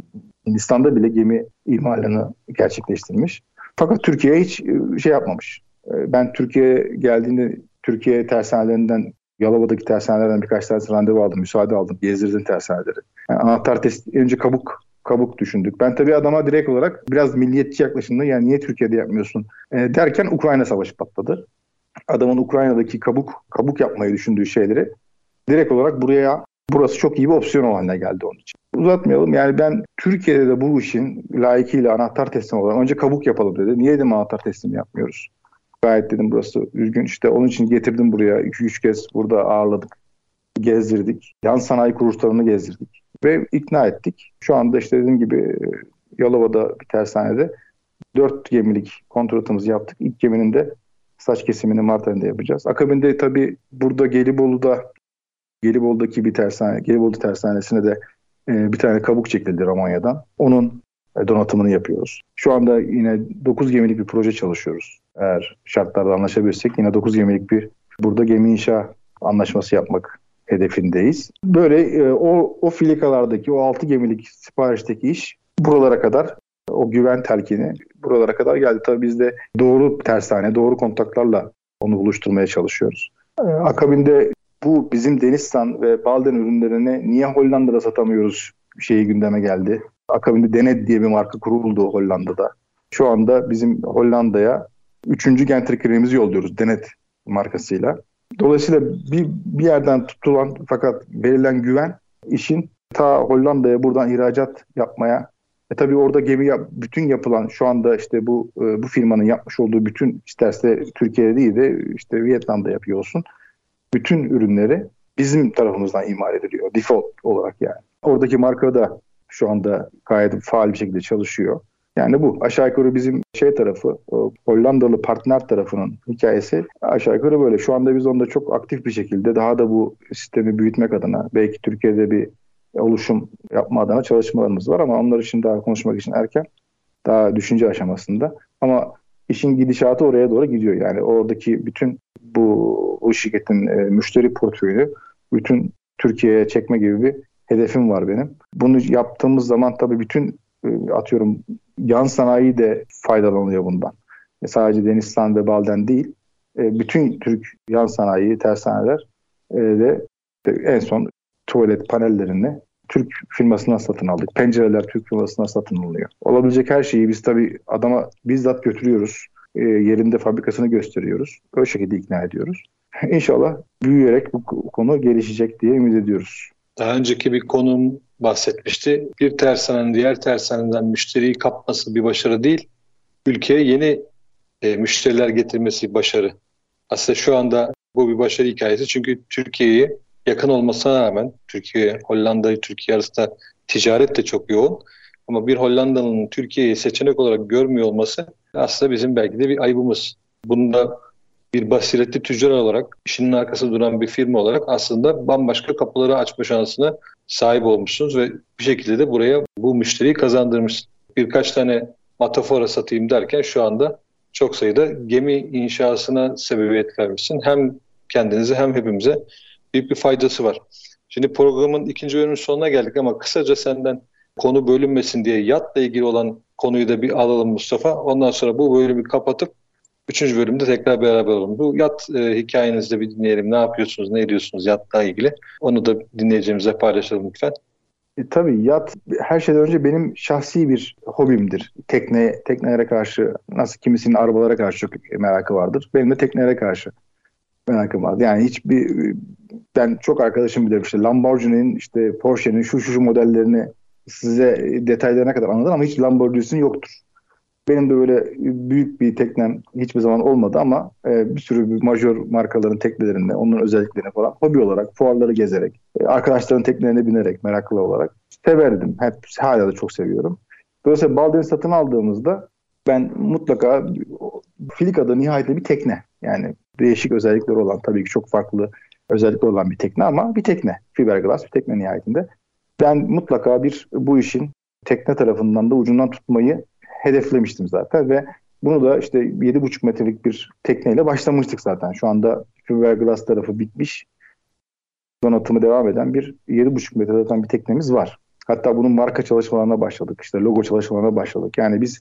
Hindistan'da bile gemi imalını gerçekleştirmiş. Fakat Türkiye hiç e, şey yapmamış. E, ben Türkiye geldiğinde Türkiye tersanelerinden Yalova'daki tersanelerden birkaç tane randevu aldım, müsaade aldım, gezdirdim tersaneleri. Yani anahtar test, önce kabuk kabuk düşündük. Ben tabii adama direkt olarak biraz milliyetçi yaklaşımda yani niye Türkiye'de yapmıyorsun e, derken Ukrayna savaşı patladı. Adamın Ukrayna'daki kabuk kabuk yapmayı düşündüğü şeyleri direkt olarak buraya burası çok iyi bir opsiyon haline geldi onun için. Uzatmayalım yani ben Türkiye'de de bu işin layıkıyla anahtar teslim olarak önce kabuk yapalım dedi. Niye dedim anahtar teslim yapmıyoruz? Gayet dedim burası üzgün işte onun için getirdim buraya 2-3 kez burada ağırladık gezdirdik. Yan sanayi kuruluşlarını gezdirdik ve ikna ettik. Şu anda işte dediğim gibi Yalova'da bir tersanede dört gemilik kontratımızı yaptık. İlk geminin de saç kesimini Mart ayında yapacağız. Akabinde tabii burada Gelibolu'da Gelibolu'daki bir tersane, Gelibolu tersanesine de e, bir tane kabuk çekildi Romanya'dan. Onun e, donatımını yapıyoruz. Şu anda yine 9 gemilik bir proje çalışıyoruz. Eğer şartlarda anlaşabilirsek yine 9 gemilik bir burada gemi inşa anlaşması yapmak hedefindeyiz. Böyle e, o, o filikalardaki o 6 gemilik siparişteki iş buralara kadar o güven telkini buralara kadar geldi. Tabii biz de doğru tersane, doğru kontaklarla onu buluşturmaya çalışıyoruz. E, akabinde bu bizim Denizsan ve Balden ürünlerini niye Hollanda'da satamıyoruz şeyi gündeme geldi. Akabinde Dened diye bir marka kuruldu Hollanda'da. Şu anda bizim Hollanda'ya üçüncü gentriklerimizi yolluyoruz Denet markasıyla. Dolayısıyla bir, bir yerden tutulan fakat verilen güven işin ta Hollanda'ya buradan ihracat yapmaya e tabii orada gemi yap, bütün yapılan şu anda işte bu e, bu firmanın yapmış olduğu bütün isterse Türkiye'de değil de işte Vietnam'da yapıyor olsun. Bütün ürünleri bizim tarafımızdan imal ediliyor. Default olarak yani. Oradaki marka da şu anda gayet faal bir şekilde çalışıyor. Yani bu aşağı yukarı bizim şey tarafı, Hollandalı partner tarafının hikayesi aşağı yukarı böyle. Şu anda biz onda çok aktif bir şekilde daha da bu sistemi büyütmek adına belki Türkiye'de bir oluşum yapma adına çalışmalarımız var ama onlar için daha konuşmak için erken. Daha düşünce aşamasında. Ama işin gidişatı oraya doğru gidiyor. Yani oradaki bütün bu o şirketin e, müşteri portföyü bütün Türkiye'ye çekme gibi bir hedefim var benim. Bunu yaptığımız zaman tabii bütün e, atıyorum yan sanayi de faydalanıyor bundan. E sadece Denizsan ve Balden değil, e, bütün Türk yan sanayi, tersaneler e, de en son tuvalet panellerini Türk firmasından satın aldık. Pencereler Türk firmasından satın alınıyor. Olabilecek her şeyi biz tabii adama bizzat götürüyoruz. E, yerinde fabrikasını gösteriyoruz. O şekilde ikna ediyoruz. İnşallah büyüyerek bu konu gelişecek diye ümit ediyoruz. Daha önceki bir konum bahsetmişti. Bir tersanenin diğer tersaneden müşteriyi kapması bir başarı değil. Ülkeye yeni e, müşteriler getirmesi başarı. Aslında şu anda bu bir başarı hikayesi. Çünkü Türkiye'yi yakın olmasına rağmen Türkiye, Hollanda, Türkiye arasında ticaret de çok yoğun. Ama bir Hollandalı'nın Türkiye'yi seçenek olarak görmüyor olması aslında bizim belki de bir ayıbımız. Bunu da bir basiretli tüccar olarak, işinin arkasında duran bir firma olarak aslında bambaşka kapıları açma şansına sahip olmuşsunuz ve bir şekilde de buraya bu müşteriyi kazandırmışsınız. Birkaç tane matafora satayım derken şu anda çok sayıda gemi inşasına sebebiyet vermişsin. Hem kendinize hem hepimize büyük bir faydası var. Şimdi programın ikinci bölümünün sonuna geldik ama kısaca senden konu bölünmesin diye yatla ilgili olan konuyu da bir alalım Mustafa. Ondan sonra bu bölümü kapatıp üçüncü bölümde tekrar beraber olalım. Bu yat e, hikayenizde bir dinleyelim. Ne yapıyorsunuz, ne ediyorsunuz yatla ilgili? Onu da dinleyeceğimize paylaşalım lütfen. E, tabii yat her şeyden önce benim şahsi bir hobimdir. Tekne, teknelere karşı nasıl kimisinin arabalara karşı çok merakı vardır. Benim de teknelere karşı merakım var. Yani hiçbir ben çok arkadaşım bilir işte Lamborghini'nin işte Porsche'nin şu şu şu modellerini size detaylarına kadar anlatır ama hiç Lamborghini'sin yoktur. Benim de böyle büyük bir teknem hiçbir zaman olmadı ama e, bir sürü bir major markaların teknelerinde, onun özelliklerini falan hobi olarak, fuarları gezerek, e, arkadaşların teknelerine binerek meraklı olarak severdim. Hep hala da çok seviyorum. Dolayısıyla Baldens satın aldığımızda ben mutlaka Filika'da nihayetinde bir tekne. Yani değişik özellikleri olan tabii ki çok farklı özellikleri olan bir tekne ama bir tekne. Fiberglass bir tekne nihayetinde. Ben mutlaka bir bu işin tekne tarafından da ucundan tutmayı hedeflemiştim zaten ve bunu da işte 7,5 metrelik bir tekneyle başlamıştık zaten. Şu anda fiberglass tarafı bitmiş. Donatımı devam eden bir 7,5 metre zaten bir teknemiz var. Hatta bunun marka çalışmalarına başladık. İşte logo çalışmalarına başladık. Yani biz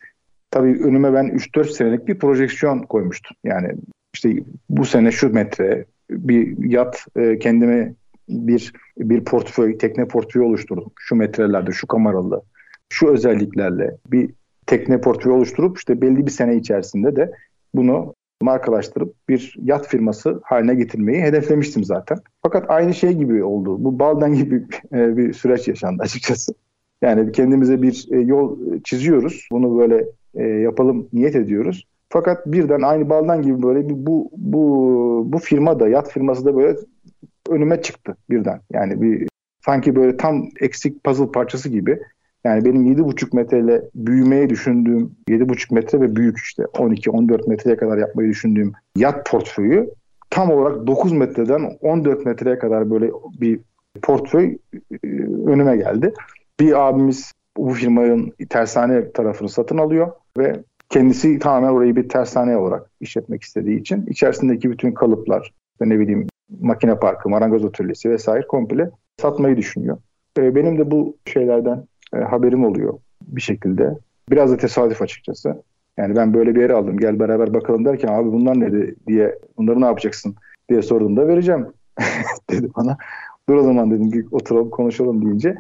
tabii önüme ben 3-4 senelik bir projeksiyon koymuştum. Yani işte bu sene şu metre bir yat e, kendime bir bir portföy, tekne portföyü oluşturdum. Şu metrelerde, şu kameralı, şu özelliklerle bir tekne portföyü oluşturup işte belli bir sene içerisinde de bunu markalaştırıp bir yat firması haline getirmeyi hedeflemiştim zaten. Fakat aynı şey gibi oldu. Bu baldan gibi e, bir süreç yaşandı açıkçası. Yani kendimize bir e, yol çiziyoruz. Bunu böyle e, yapalım niyet ediyoruz. Fakat birden aynı baldan gibi böyle bir bu bu bu firma da yat firması da böyle önüme çıktı birden. Yani bir sanki böyle tam eksik puzzle parçası gibi. Yani benim 7,5 metreyle büyümeyi düşündüğüm 7,5 metre ve büyük işte 12-14 metreye kadar yapmayı düşündüğüm yat portföyü tam olarak 9 metreden 14 metreye kadar böyle bir portföy e, önüme geldi. Bir abimiz bu firmanın tersane tarafını satın alıyor ve kendisi tamamen orayı bir tersane olarak işletmek istediği için içerisindeki bütün kalıplar, ne bileyim makine parkı, marangoz atölyesi vesaire komple satmayı düşünüyor. E, benim de bu şeylerden e, haberim oluyor bir şekilde. Biraz da tesadüf açıkçası. Yani ben böyle bir yere aldım gel beraber bakalım derken abi bunlar ne diye bunları ne yapacaksın diye sorduğumda vereceğim dedi bana. Dur o zaman dedim oturalım konuşalım deyince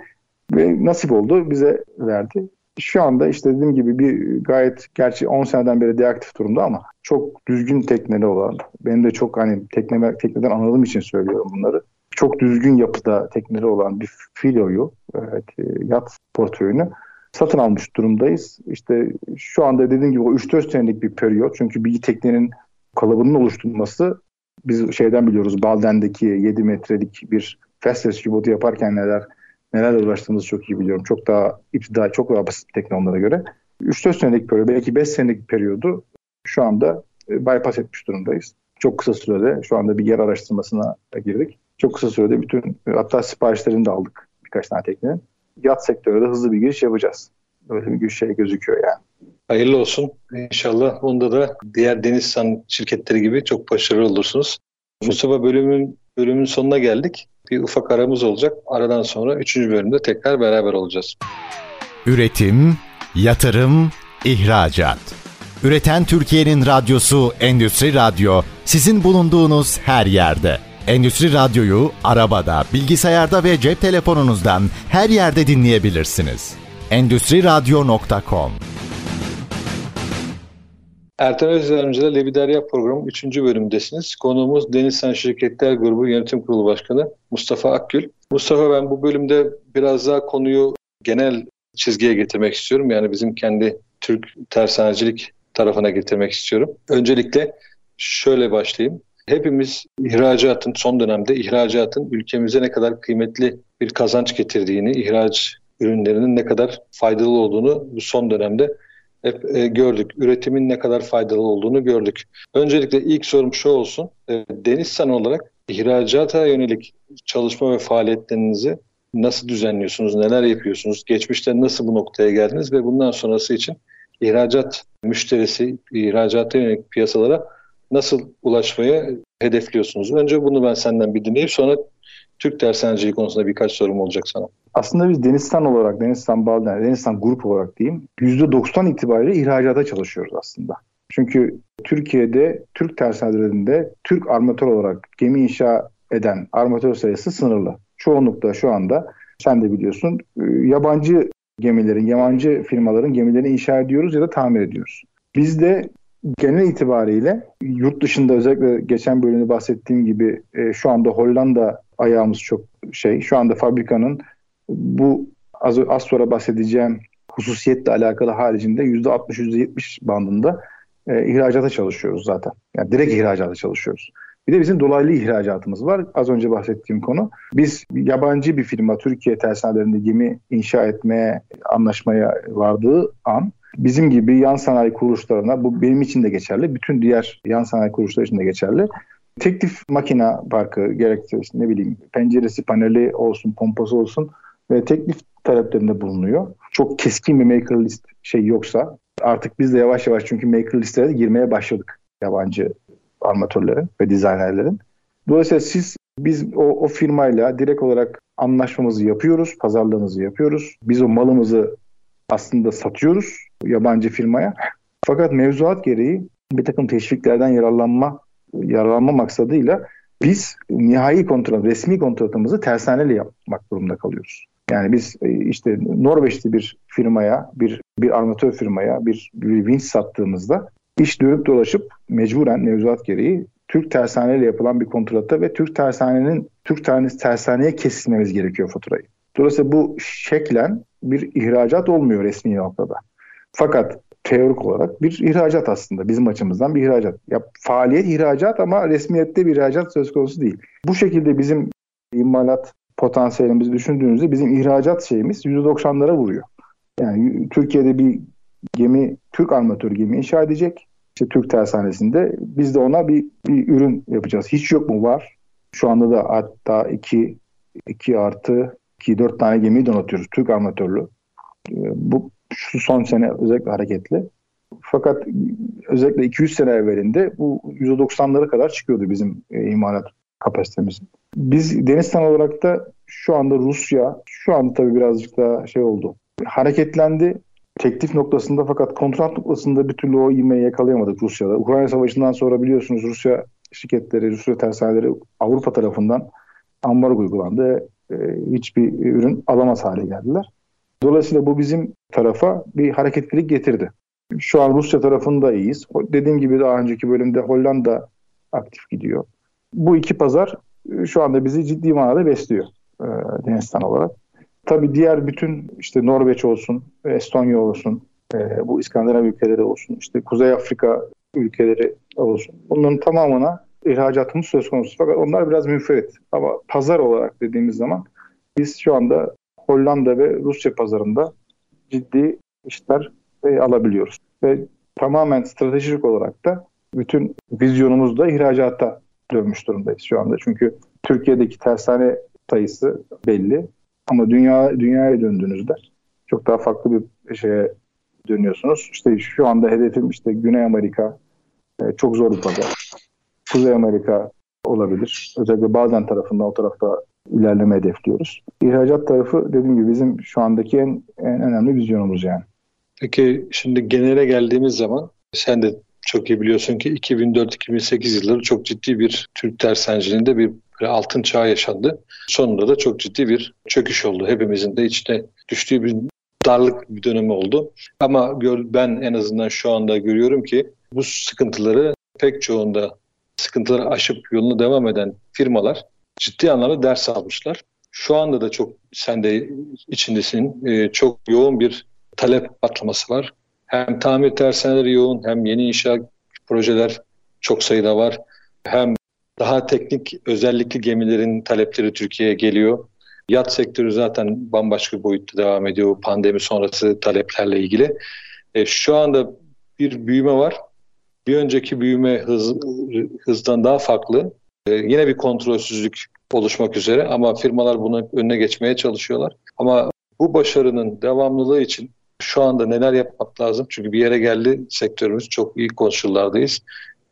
ve nasip oldu bize verdi. Şu anda işte dediğim gibi bir gayet gerçi 10 seneden beri deaktif durumda ama çok düzgün tekneli olan benim de çok hani tekne, tekneden anladığım için söylüyorum bunları. Çok düzgün yapıda tekneli olan bir filoyu evet, e, yat portföyünü satın almış durumdayız. İşte şu anda dediğim gibi o 3-4 senelik bir periyot. Çünkü bir teknenin kalıbının oluşturulması biz şeyden biliyoruz Balden'deki 7 metrelik bir fast rescue yaparken neler nelerle uğraştığımızı çok iyi biliyorum. Çok daha iptidai, çok daha basit onlara göre. 3-4 senelik periyot, belki 5 senelik periyodu şu anda e, bypass etmiş durumdayız. Çok kısa sürede şu anda bir yer araştırmasına girdik. Çok kısa sürede bütün hatta siparişlerini de aldık birkaç tane teknenin. Yat sektörüne de hızlı bir giriş yapacağız. Böyle bir şey gözüküyor yani. Hayırlı olsun. İnşallah bunda da diğer deniz san şirketleri gibi çok başarılı olursunuz. Mustafa bölümün bölümün sonuna geldik. Bir ufak aramız olacak. Aradan sonra 3. bölümde tekrar beraber olacağız. Üretim, yatırım, ihracat. Üreten Türkiye'nin radyosu Endüstri Radyo sizin bulunduğunuz her yerde. Endüstri Radyo'yu arabada, bilgisayarda ve cep telefonunuzdan her yerde dinleyebilirsiniz. Endüstri Radyo.com Ertan Özyardımcı'da Lebiderya programı 3. bölümdesiniz. Konuğumuz Denizsan Şirketler Grubu Yönetim Kurulu Başkanı Mustafa Akgül. Mustafa ben bu bölümde biraz daha konuyu genel çizgiye getirmek istiyorum. Yani bizim kendi Türk tersanecilik tarafına getirmek istiyorum. Öncelikle şöyle başlayayım. Hepimiz ihracatın son dönemde ihracatın ülkemize ne kadar kıymetli bir kazanç getirdiğini, ihraç ürünlerinin ne kadar faydalı olduğunu bu son dönemde hep e, gördük. Üretimin ne kadar faydalı olduğunu gördük. Öncelikle ilk sorum şu olsun. E, Denizsan olarak ihracata yönelik çalışma ve faaliyetlerinizi nasıl düzenliyorsunuz, neler yapıyorsunuz, geçmişte nasıl bu noktaya geldiniz ve bundan sonrası için ihracat müşterisi, ihracata yönelik piyasalara nasıl ulaşmayı hedefliyorsunuz? Önce bunu ben senden bir dinleyip sonra Türk tersaneciliği konusunda birkaç sorum olacak sana. Aslında biz Denizsan olarak, Denizsan Balden, Denizsan Grup olarak diyeyim, %90 itibariyle ihracata çalışıyoruz aslında. Çünkü Türkiye'de Türk tersanelerinde Türk armatör olarak gemi inşa eden armatör sayısı sınırlı. Çoğunlukla şu anda sen de biliyorsun yabancı gemilerin, yabancı firmaların gemilerini inşa ediyoruz ya da tamir ediyoruz. Biz de genel itibariyle yurt dışında özellikle geçen bölümde bahsettiğim gibi e, şu anda Hollanda ayağımız çok şey. Şu anda fabrikanın bu az, az sonra bahsedeceğim hususiyetle alakalı haricinde %60-%70 bandında e, ihracata çalışıyoruz zaten. Yani direkt ihracata çalışıyoruz. Bir de bizim dolaylı ihracatımız var. Az önce bahsettiğim konu. Biz yabancı bir firma Türkiye tersanelerinde gemi inşa etmeye anlaşmaya vardığı an bizim gibi yan sanayi kuruluşlarına bu benim için de geçerli. Bütün diğer yan sanayi kuruluşları için de geçerli. Teklif makina parkı gerekse ne bileyim penceresi paneli olsun pompası olsun ve teklif taleplerinde bulunuyor. Çok keskin bir maker list şey yoksa artık biz de yavaş yavaş çünkü maker listelere girmeye başladık yabancı armatörlerin ve dizaynerlerin. Dolayısıyla siz biz o, o firmayla direkt olarak anlaşmamızı yapıyoruz, pazarlığımızı yapıyoruz. Biz o malımızı aslında satıyoruz yabancı firmaya. Fakat mevzuat gereği bir takım teşviklerden yararlanma yararlanma maksadıyla biz nihai kontrat, resmi kontratımızı tersaneyle yapmak durumunda kalıyoruz. Yani biz e, işte Norveç'te bir firmaya, bir bir armatör firmaya bir, bir vinç sattığımızda iş dönüp dolaşıp mecburen mevzuat gereği Türk tersaneyle yapılan bir kontratta ve Türk tersanenin Türk tersaneye kesilmemiz gerekiyor faturayı. Dolayısıyla bu şeklen bir ihracat olmuyor resmi noktada. Fakat teorik olarak bir ihracat aslında bizim açımızdan bir ihracat. Ya faaliyet ihracat ama resmiyette bir ihracat söz konusu değil. Bu şekilde bizim imalat potansiyelimizi düşündüğünüzde bizim ihracat şeyimiz %90'lara vuruyor. Yani Türkiye'de bir gemi, Türk armatör gemi inşa edecek. İşte Türk tersanesinde biz de ona bir, bir ürün yapacağız. Hiç yok mu? Var. Şu anda da hatta 2 2 artı 2 4 tane gemiyi donatıyoruz. Türk armatörlü. Bu şu son sene özellikle hareketli. Fakat özellikle 200 sene evvelinde bu %90'lara kadar çıkıyordu bizim e, imalat kapasitemiz. Biz Deniztan olarak da şu anda Rusya, şu anda tabii birazcık daha şey oldu. Hareketlendi teklif noktasında fakat kontrat noktasında bir türlü o ivmeyi yakalayamadık Rusya'da. Ukrayna Savaşı'ndan sonra biliyorsunuz Rusya şirketleri, Rusya tersaneleri Avrupa tarafından ambargo uygulandı. E, hiçbir ürün alamaz hale geldiler. Dolayısıyla bu bizim tarafa bir hareketlilik getirdi. Şu an Rusya tarafında iyiyiz. Dediğim gibi daha önceki bölümde Hollanda aktif gidiyor. Bu iki pazar e, şu anda bizi ciddi manada besliyor e, olarak. Tabii diğer bütün işte Norveç olsun, Estonya olsun, e, bu İskandinav ülkeleri olsun, işte Kuzey Afrika ülkeleri olsun. Bunların tamamına ihracatımız söz konusu. Fakat onlar biraz müferit. Ama pazar olarak dediğimiz zaman biz şu anda Hollanda ve Rusya pazarında ciddi işler e, alabiliyoruz. Ve tamamen stratejik olarak da bütün vizyonumuz da ihracata dönmüş durumdayız şu anda. Çünkü Türkiye'deki tersane sayısı belli ama dünya dünyaya döndüğünüzde çok daha farklı bir şeye dönüyorsunuz. İşte şu anda hedefim işte Güney Amerika e, çok zor bir pazar. Kuzey Amerika olabilir. Özellikle bazen tarafından o tarafta ilerleme hedefliyoruz. İhracat tarafı dediğim gibi bizim şu andaki en, en önemli vizyonumuz yani. Peki şimdi genele geldiğimiz zaman sen de çok iyi biliyorsun ki 2004-2008 yılları çok ciddi bir Türk tersanciliğinde bir altın çağ yaşandı. Sonunda da çok ciddi bir çöküş oldu. Hepimizin de içine düştüğü bir darlık bir dönemi oldu. Ama ben en azından şu anda görüyorum ki bu sıkıntıları pek çoğunda sıkıntıları aşıp yoluna devam eden firmalar ciddi anlamda ders almışlar. Şu anda da çok sen de içindesin. E, çok yoğun bir talep patlaması var. Hem tamir tersaneleri yoğun hem yeni inşa projeler çok sayıda var. Hem daha teknik özellikli gemilerin talepleri Türkiye'ye geliyor. Yat sektörü zaten bambaşka boyutta devam ediyor pandemi sonrası taleplerle ilgili. E, şu anda bir büyüme var. Bir önceki büyüme hız, hızdan daha farklı. E, yine bir kontrolsüzlük oluşmak üzere ama firmalar bunun önüne geçmeye çalışıyorlar. Ama bu başarının devamlılığı için şu anda neler yapmak lazım? Çünkü bir yere geldi sektörümüz çok iyi koşullardayız.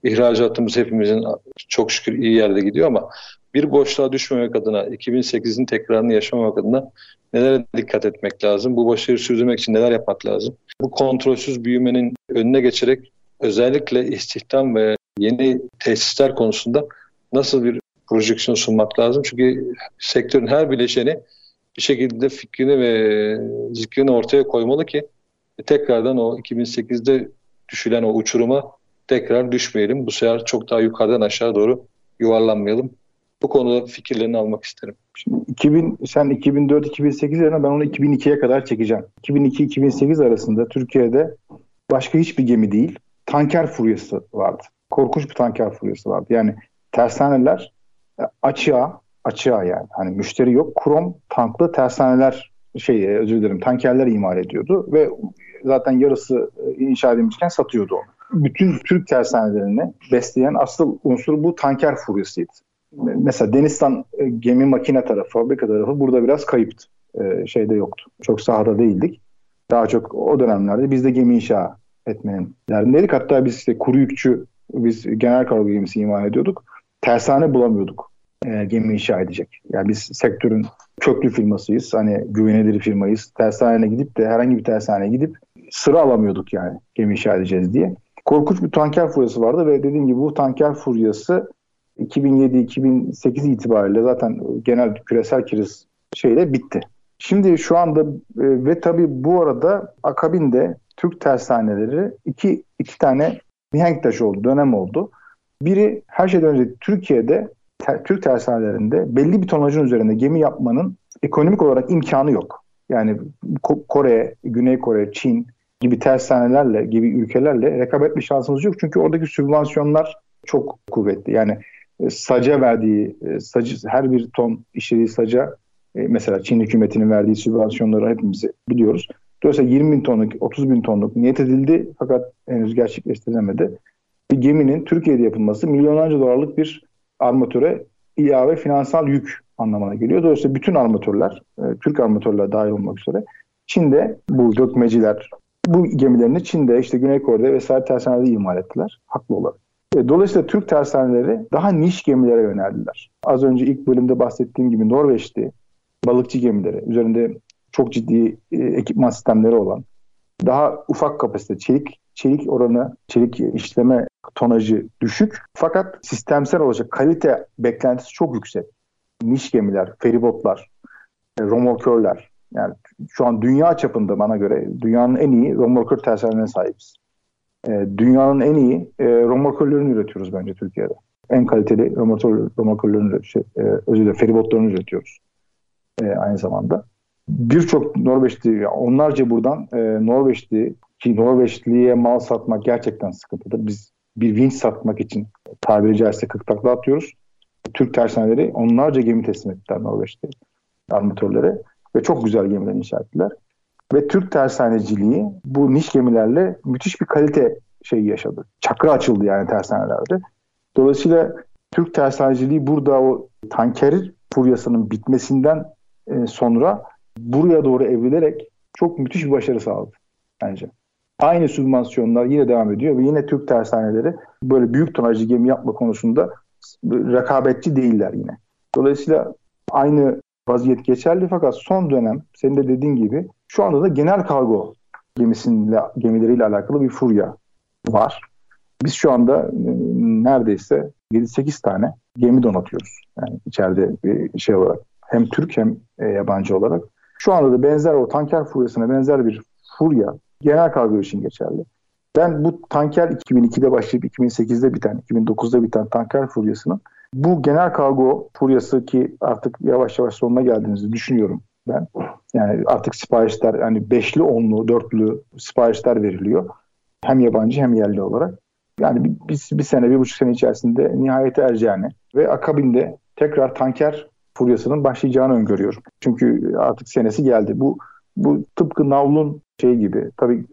İhracatımız hepimizin çok şükür iyi yerde gidiyor ama bir boşluğa düşmemek adına, 2008'in tekrarını yaşamamak adına nelere dikkat etmek lazım? Bu başarıyı sürdürmek için neler yapmak lazım? Bu kontrolsüz büyümenin önüne geçerek özellikle istihdam ve yeni tesisler konusunda nasıl bir projeksiyon sunmak lazım? Çünkü sektörün her bileşeni bir şekilde fikrini ve zikrini ortaya koymalı ki tekrardan o 2008'de düşülen o uçuruma tekrar düşmeyelim. Bu sefer çok daha yukarıdan aşağı doğru yuvarlanmayalım. Bu konuda fikirlerini almak isterim. Şimdi 2000 sen 2004-2008 yerine ben onu 2002'ye kadar çekeceğim. 2002-2008 arasında Türkiye'de başka hiçbir gemi değil tanker furyası vardı. Korkunç bir tanker furyası vardı. Yani tersaneler e, açığa açığa yani. Hani müşteri yok. Krom tanklı tersaneler şey e, özür dilerim tankerler imal ediyordu ve zaten yarısı e, inşa edilmişken satıyordu onu. Bütün Türk tersanelerini besleyen asıl unsur bu tanker furyasıydı. Mesela Deniztan gemi makine tarafı, fabrika tarafı burada biraz kayıptı. Şeyde yoktu. Çok sahada değildik. Daha çok o dönemlerde biz de gemi inşa etmenin derdindeydik. Hatta biz işte kuru yükçü, biz genel kargo gemisi imal ediyorduk. Tersane bulamıyorduk e, gemi inşa edecek. Yani biz sektörün köklü firmasıyız. Hani güvenilir firmayız. Tersaneye gidip de herhangi bir tersaneye gidip sıra alamıyorduk yani gemi inşa edeceğiz diye. Korkunç bir tanker furyası vardı ve dediğim gibi bu tanker furyası 2007-2008 itibariyle zaten genel küresel kriz şeyle bitti. Şimdi şu anda e, ve tabii bu arada akabinde Türk tersaneleri iki, iki tane mihenk taşı oldu, dönem oldu. Biri her şeyden önce Türkiye'de ter, Türk tersanelerinde belli bir tonajın üzerinde gemi yapmanın ekonomik olarak imkanı yok. Yani Kore, Güney Kore, Çin gibi tersanelerle, gibi ülkelerle rekabet bir şansımız yok. Çünkü oradaki sübvansiyonlar çok kuvvetli. Yani e, saca verdiği, e, sacı, her bir ton işlediği saca e, mesela Çin hükümetinin verdiği sübvansiyonları hepimiz biliyoruz. Dolayısıyla 20 bin tonluk, 30 bin tonluk niyet edildi fakat henüz gerçekleştirilemedi. Bir geminin Türkiye'de yapılması milyonlarca dolarlık bir armatöre ilave finansal yük anlamına geliyor. Dolayısıyla bütün armatörler, e, Türk armatörler dahil olmak üzere Çin'de bu dökmeciler, bu gemilerini Çin'de, işte Güney Kore'de vesaire tersanelerde imal ettiler. Haklı olarak. E, dolayısıyla Türk tersaneleri daha niş gemilere yöneldiler. Az önce ilk bölümde bahsettiğim gibi Norveç'ti balıkçı gemileri, üzerinde çok ciddi e, ekipman sistemleri olan, daha ufak kapasite, çelik çelik oranı, çelik işleme tonajı düşük. Fakat sistemsel olacak kalite beklentisi çok yüksek. Niş gemiler, feribotlar, e, romorkörler. Yani şu an dünya çapında bana göre dünyanın en iyi romorkör tersanelerine sahibiz. E, dünyanın en iyi e, romorkörlerini üretiyoruz bence Türkiye'de. En kaliteli romorkör, romorkörlerini, şey, e, özür dilerim feribotlarını üretiyoruz e, aynı zamanda. Birçok Norveçli, onlarca buradan e, Norveçli ki Norveçli'ye mal satmak gerçekten sıkıntıdır. Biz bir vinç satmak için tabiri caizse 40 takla atıyoruz. Türk tersaneleri onlarca gemi teslim ettiler Norveç'te armatörlere ve çok güzel gemiler inşa ettiler. Ve Türk tersaneciliği bu niş gemilerle müthiş bir kalite şeyi yaşadı. Çakra açıldı yani tersanelerde. Dolayısıyla Türk tersaneciliği burada o tanker furyasının bitmesinden e, sonra buraya doğru evrilerek çok müthiş bir başarı sağladı bence. Aynı sübvansiyonlar yine devam ediyor ve yine Türk tersaneleri böyle büyük tonajlı gemi yapma konusunda rekabetçi değiller yine. Dolayısıyla aynı vaziyet geçerli fakat son dönem senin de dediğin gibi şu anda da genel kargo gemisiyle, gemileriyle alakalı bir furya var. Biz şu anda e, neredeyse 7-8 tane gemi donatıyoruz. Yani içeride bir şey olarak. Hem Türk hem e, yabancı olarak. Şu anda da benzer o tanker furyasına benzer bir furya genel kargo için geçerli. Ben bu tanker 2002'de başlayıp 2008'de biten, 2009'da biten tanker furyasının bu genel kargo furyası ki artık yavaş yavaş sonuna geldiğinizi düşünüyorum ben. Yani artık siparişler yani beşli, onlu, dörtlü siparişler veriliyor. Hem yabancı hem yerli olarak. Yani bir, bir, bir sene, bir buçuk sene içerisinde nihayete ereceğini ve akabinde tekrar tanker furyasının başlayacağını öngörüyorum. Çünkü artık senesi geldi. Bu bu tıpkı navlun şey gibi. Tabii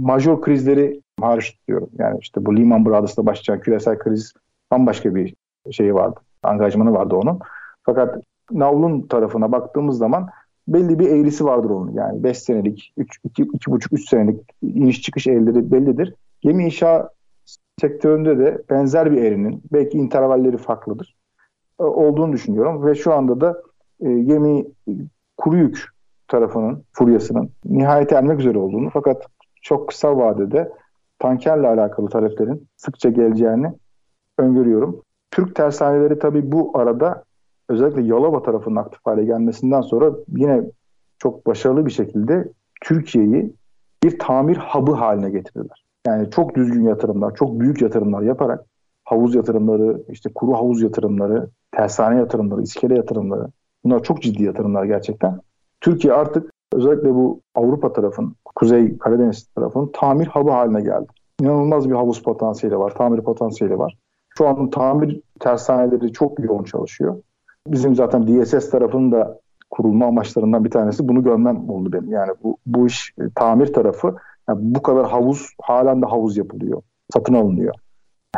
major krizleri hariç diyorum. Yani işte bu Lehman Brothers'ta başlayan küresel kriz bambaşka bir şeyi vardı. Angajmanı vardı onun. Fakat Navlun tarafına baktığımız zaman belli bir eğrisi vardır onun. Yani 5 senelik, 2,5-3 senelik iniş çıkış eğrileri bellidir. Gemi inşa sektöründe de benzer bir eğrinin, belki intervalleri farklıdır, olduğunu düşünüyorum. Ve şu anda da e, gemi kuru yük tarafının, furyasının nihayete ermek üzere olduğunu fakat çok kısa vadede tankerle alakalı taleplerin sıkça geleceğini öngörüyorum. Türk tersaneleri tabii bu arada özellikle Yalova tarafının aktif hale gelmesinden sonra yine çok başarılı bir şekilde Türkiye'yi bir tamir hub'ı haline getirdiler. Yani çok düzgün yatırımlar, çok büyük yatırımlar yaparak havuz yatırımları, işte kuru havuz yatırımları, tersane yatırımları, iskele yatırımları bunlar çok ciddi yatırımlar gerçekten. Türkiye artık özellikle bu Avrupa tarafın, Kuzey Karadeniz tarafının tamir hub'ı haline geldi. İnanılmaz bir havuz potansiyeli var, tamir potansiyeli var. Şu an tamir tersaneleri çok yoğun çalışıyor. Bizim zaten DSS tarafının da kurulma amaçlarından bir tanesi bunu görmem oldu benim. Yani bu, bu iş e, tamir tarafı yani bu kadar havuz halen de havuz yapılıyor. Satın alınıyor.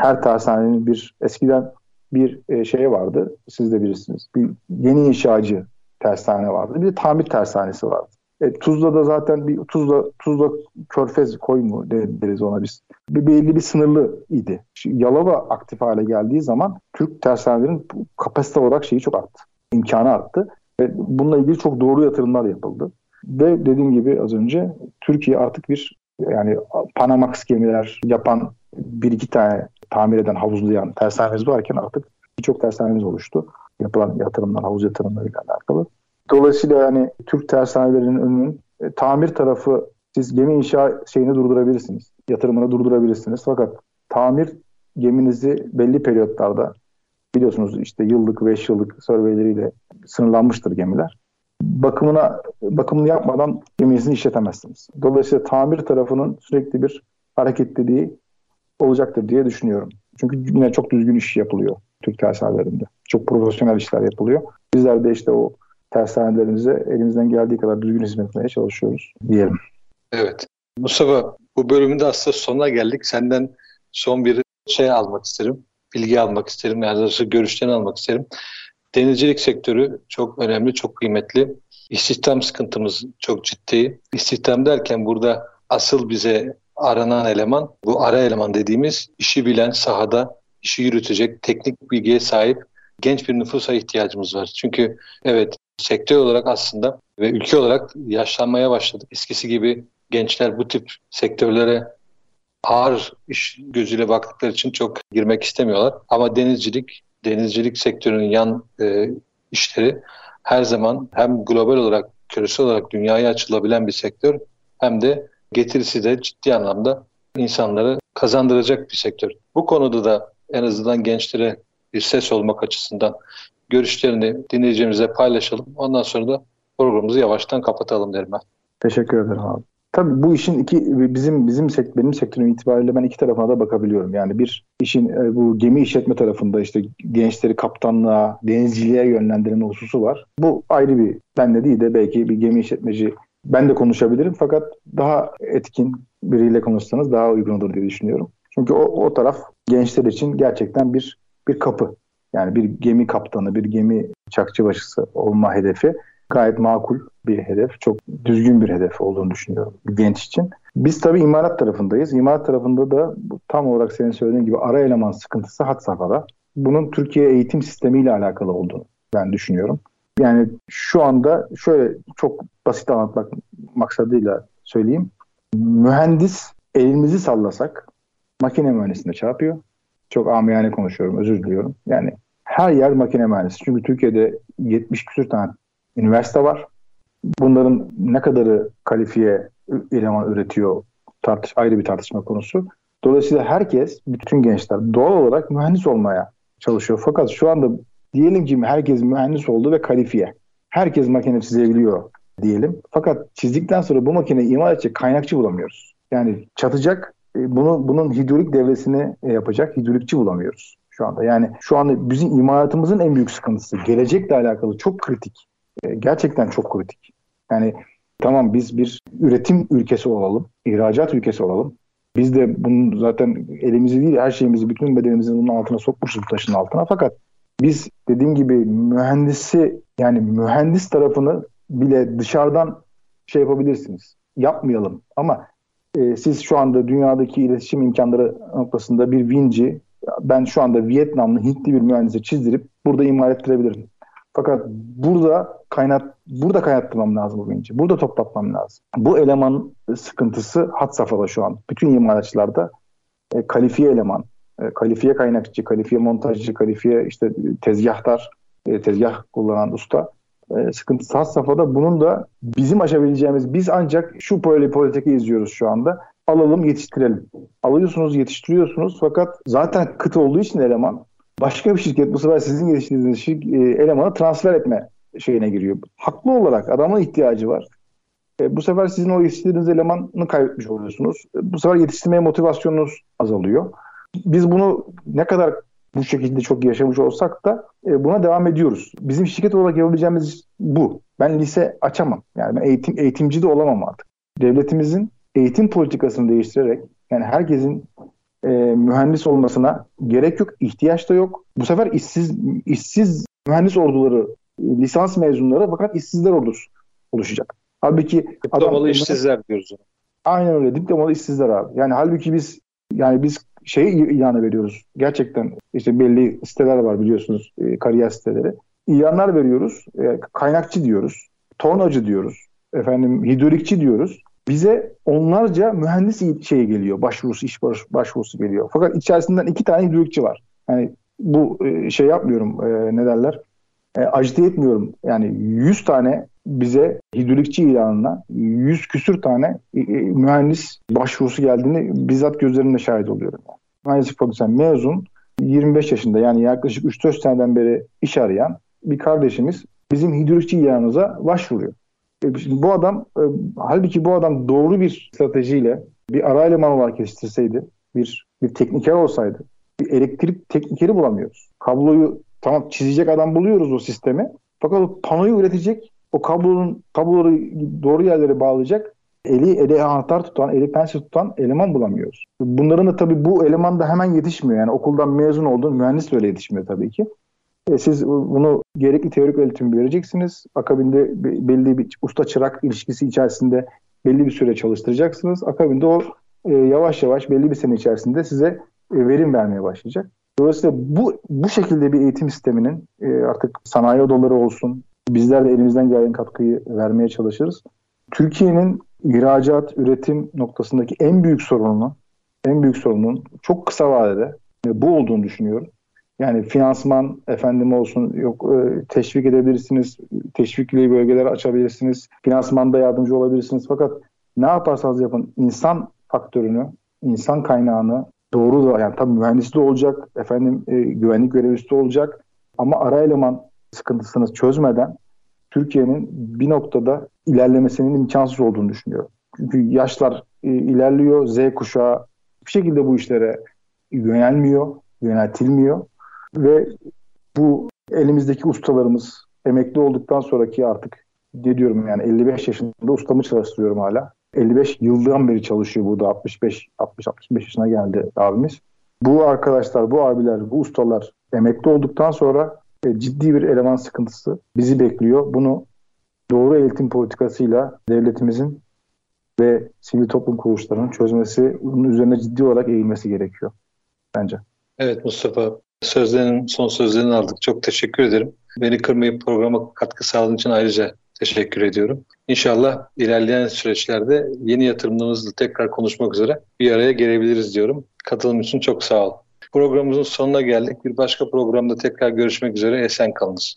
Her tersanenin bir eskiden bir e, şey vardı. Siz de bilirsiniz. Bir yeni inşacı tersane vardı. Bir de tamir tersanesi vardı. E, Tuzla'da zaten bir Tuzla Tuzla Körfez koy mu deriz ona biz. Bir belli bir sınırlı idi. Yalova aktif hale geldiği zaman Türk tersanelerin kapasite olarak şeyi çok arttı. İmkanı arttı. Ve bununla ilgili çok doğru yatırımlar yapıldı. Ve dediğim gibi az önce Türkiye artık bir yani Panamax gemiler yapan bir iki tane tamir eden, havuzlayan tersanemiz varken artık birçok tersanemiz oluştu. Yapılan yatırımlar, havuz yatırımlarıyla alakalı. Dolayısıyla yani Türk tersanelerinin önünün e, tamir tarafı siz gemi inşa şeyini durdurabilirsiniz. Yatırımını durdurabilirsiniz. Fakat tamir geminizi belli periyotlarda biliyorsunuz işte yıllık, beş yıllık surveyleriyle sınırlanmıştır gemiler. Bakımına bakımını yapmadan geminizi işletemezsiniz. Dolayısıyla tamir tarafının sürekli bir hareketliliği olacaktır diye düşünüyorum. Çünkü yine çok düzgün iş yapılıyor Türk tersanelerinde. Çok profesyonel işler yapılıyor. Bizler de işte o tersanelerimize elimizden geldiği kadar düzgün hizmet etmeye çalışıyoruz diyelim. Evet. Mustafa bu bölümünde aslında sonuna geldik. Senden son bir şey almak isterim. Bilgi almak isterim. Yani görüşlerini almak isterim. Denizcilik sektörü çok önemli, çok kıymetli. İstihdam sıkıntımız çok ciddi. İstihdam derken burada asıl bize aranan eleman, bu ara eleman dediğimiz işi bilen, sahada işi yürütecek, teknik bilgiye sahip genç bir nüfusa ihtiyacımız var. Çünkü evet sektör olarak aslında ve ülke olarak yaşlanmaya başladık. Eskisi gibi gençler bu tip sektörlere ağır iş gözüyle baktıkları için çok girmek istemiyorlar. Ama denizcilik, denizcilik sektörünün yan e, işleri her zaman hem global olarak, küresel olarak dünyaya açılabilen bir sektör hem de getirisi de ciddi anlamda insanları kazandıracak bir sektör. Bu konuda da en azından gençlere bir ses olmak açısından görüşlerini dinleyicimize paylaşalım. Ondan sonra da programımızı yavaştan kapatalım derim ben. Teşekkür ederim abi. Tabii bu işin iki bizim bizim sekt, benim sektörüm itibariyle ben iki tarafına da bakabiliyorum. Yani bir işin e, bu gemi işletme tarafında işte gençleri kaptanlığa, denizciliğe yönlendirme hususu var. Bu ayrı bir ben de değil de belki bir gemi işletmeci ben de konuşabilirim fakat daha etkin biriyle konuşsanız daha uygun olur diye düşünüyorum. Çünkü o, o taraf gençler için gerçekten bir bir kapı. Yani bir gemi kaptanı, bir gemi çakçıbaşısı olma hedefi gayet makul bir hedef. Çok düzgün bir hedef olduğunu düşünüyorum genç için. Biz tabii imalat tarafındayız. İmalat tarafında da tam olarak senin söylediğin gibi ara eleman sıkıntısı hat safhada. Bunun Türkiye eğitim sistemiyle alakalı olduğunu ben düşünüyorum. Yani şu anda şöyle çok basit anlatmak maksadıyla söyleyeyim. Mühendis elimizi sallasak makine mühendisine çarpıyor. Çok amiyane konuşuyorum özür diliyorum. Yani her yer makine mühendisi. Çünkü Türkiye'de 70 küsür tane üniversite var. Bunların ne kadarı kalifiye eleman üretiyor tartış ayrı bir tartışma konusu. Dolayısıyla herkes, bütün gençler doğal olarak mühendis olmaya çalışıyor. Fakat şu anda diyelim ki herkes mühendis oldu ve kalifiye. Herkes makine çizebiliyor diyelim. Fakat çizdikten sonra bu makine imal edecek kaynakçı bulamıyoruz. Yani çatacak, e, bunu bunun hidrolik devresini e, yapacak hidrolikçi bulamıyoruz şu anda. Yani şu anda bizim imalatımızın en büyük sıkıntısı gelecekle alakalı çok kritik. E, gerçekten çok kritik. Yani tamam biz bir üretim ülkesi olalım, ihracat ülkesi olalım. Biz de bunun zaten elimizi değil her şeyimizi, bütün bedenimizi bunun altına sokmuşuz bu taşın altına. Fakat biz dediğim gibi mühendisi yani mühendis tarafını bile dışarıdan şey yapabilirsiniz. Yapmayalım. Ama e, siz şu anda dünyadaki iletişim imkanları noktasında bir vinci ben şu anda Vietnamlı, Hintli bir mühendise çizdirip burada imal ettirebilirim. Fakat burada kaynat burada kaynattırmam lazım bu vinci. Burada toplatmam lazım. Bu eleman sıkıntısı hat safhada şu an. Bütün imalatçılarda e, kalifiye eleman, e, kalifiye kaynakçı, kalifiye montajcı, kalifiye işte tezgahtar, e, tezgah kullanan usta e, sıkıntısı has safhada. Bunun da bizim aşabileceğimiz, biz ancak şu böyle politika izliyoruz şu anda. Alalım yetiştirelim. Alıyorsunuz yetiştiriyorsunuz fakat zaten kıt olduğu için eleman başka bir şirket bu sefer sizin yetiştirdiğiniz şirket, e, elemanı transfer etme şeyine giriyor. Haklı olarak adamın ihtiyacı var. E, bu sefer sizin o yetiştirdiğiniz elemanı kaybetmiş oluyorsunuz. E, bu sefer yetiştirmeye motivasyonunuz azalıyor. Biz bunu ne kadar bu şekilde çok yaşamış olsak da e, buna devam ediyoruz. Bizim şirket olarak yapabileceğimiz bu. Ben lise açamam. Yani ben eğitim eğitimci de olamam artık. Devletimizin eğitim politikasını değiştirerek yani herkesin e, mühendis olmasına gerek yok, ihtiyaç da yok. Bu sefer işsiz işsiz mühendis orduları, lisans mezunları fakat işsizler ordusu oluşacak. Halbuki diplomalı adam, işsizler diyoruz. Aynen öyle. Diplomalı işsizler abi. Yani halbuki biz yani biz şey ilanı veriyoruz. Gerçekten işte belli siteler var biliyorsunuz e, kariyer siteleri. İlanlar veriyoruz. E, kaynakçı diyoruz. Tornacı diyoruz. Efendim hidrolikçi diyoruz. Bize onlarca mühendis şey geliyor. Başvurusu, iş başvurusu geliyor. Fakat içerisinden iki tane hidrolikçi var. Yani bu e, şey yapmıyorum e, ne derler e, acite etmiyorum. Yani 100 tane bize hidrolikçi ilanına 100 küsür tane e, e, mühendis başvurusu geldiğini bizzat gözlerimle şahit oluyorum. Mühendislik fakültesi mezun 25 yaşında yani yaklaşık 3-4 seneden beri iş arayan bir kardeşimiz bizim hidrolikçi ilanımıza başvuruyor. E, bu adam e, halbuki bu adam doğru bir stratejiyle bir ara eleman olarak yetiştirseydi, bir, bir tekniker olsaydı, bir elektrik teknikeri bulamıyoruz. Kabloyu tamam çizecek adam buluyoruz o sistemi. Fakat o panoyu üretecek, o kablonun kabloları doğru yerlere bağlayacak eli eli anahtar tutan, eli pensel tutan eleman bulamıyoruz. Bunların da tabii bu eleman da hemen yetişmiyor. Yani okuldan mezun olduğun mühendis de öyle yetişmiyor tabii ki. E, siz bunu gerekli teorik öğretim vereceksiniz. Akabinde belli bir usta çırak ilişkisi içerisinde belli bir süre çalıştıracaksınız. Akabinde o e, yavaş yavaş belli bir sene içerisinde size e, verim vermeye başlayacak. Dolayısıyla bu bu şekilde bir eğitim sisteminin e, artık sanayi odaları olsun, bizler de elimizden gelen katkıyı vermeye çalışırız. Türkiye'nin ihracat, üretim noktasındaki en büyük sorununu, en büyük sorunun çok kısa vadede bu olduğunu düşünüyorum. Yani finansman efendim olsun yok e, teşvik edebilirsiniz, teşvikli bölgeler açabilirsiniz, finansmanda yardımcı olabilirsiniz. Fakat ne yaparsanız yapın insan faktörünü, insan kaynağını doğru da yani tabii mühendisi de olacak, efendim e, güvenlik görevlisi olacak ama ara eleman sıkıntısını çözmeden Türkiye'nin bir noktada ilerlemesinin imkansız olduğunu düşünüyorum. Çünkü yaşlar e, ilerliyor, Z kuşağı bir şekilde bu işlere yönelmiyor, yöneltilmiyor ve bu elimizdeki ustalarımız emekli olduktan sonraki artık ne diyorum yani 55 yaşında ustamı çalıştırıyorum hala. 55 yıldan beri çalışıyor burada 65 60 65 yaşına geldi abimiz. Bu arkadaşlar, bu abiler, bu ustalar emekli olduktan sonra e, ciddi bir eleman sıkıntısı bizi bekliyor. Bunu doğru eğitim politikasıyla devletimizin ve sivil toplum kuruluşlarının çözmesi, bunun üzerine ciddi olarak eğilmesi gerekiyor bence. Evet Mustafa, sözlerinin son sözlerini aldık. Çok teşekkür ederim. Beni kırmayıp programa katkı sağladığın için ayrıca teşekkür ediyorum. İnşallah ilerleyen süreçlerde yeni yatırımlarımızla tekrar konuşmak üzere bir araya gelebiliriz diyorum. Katılım için çok sağ ol. Programımızın sonuna geldik. Bir başka programda tekrar görüşmek üzere. Esen kalınız.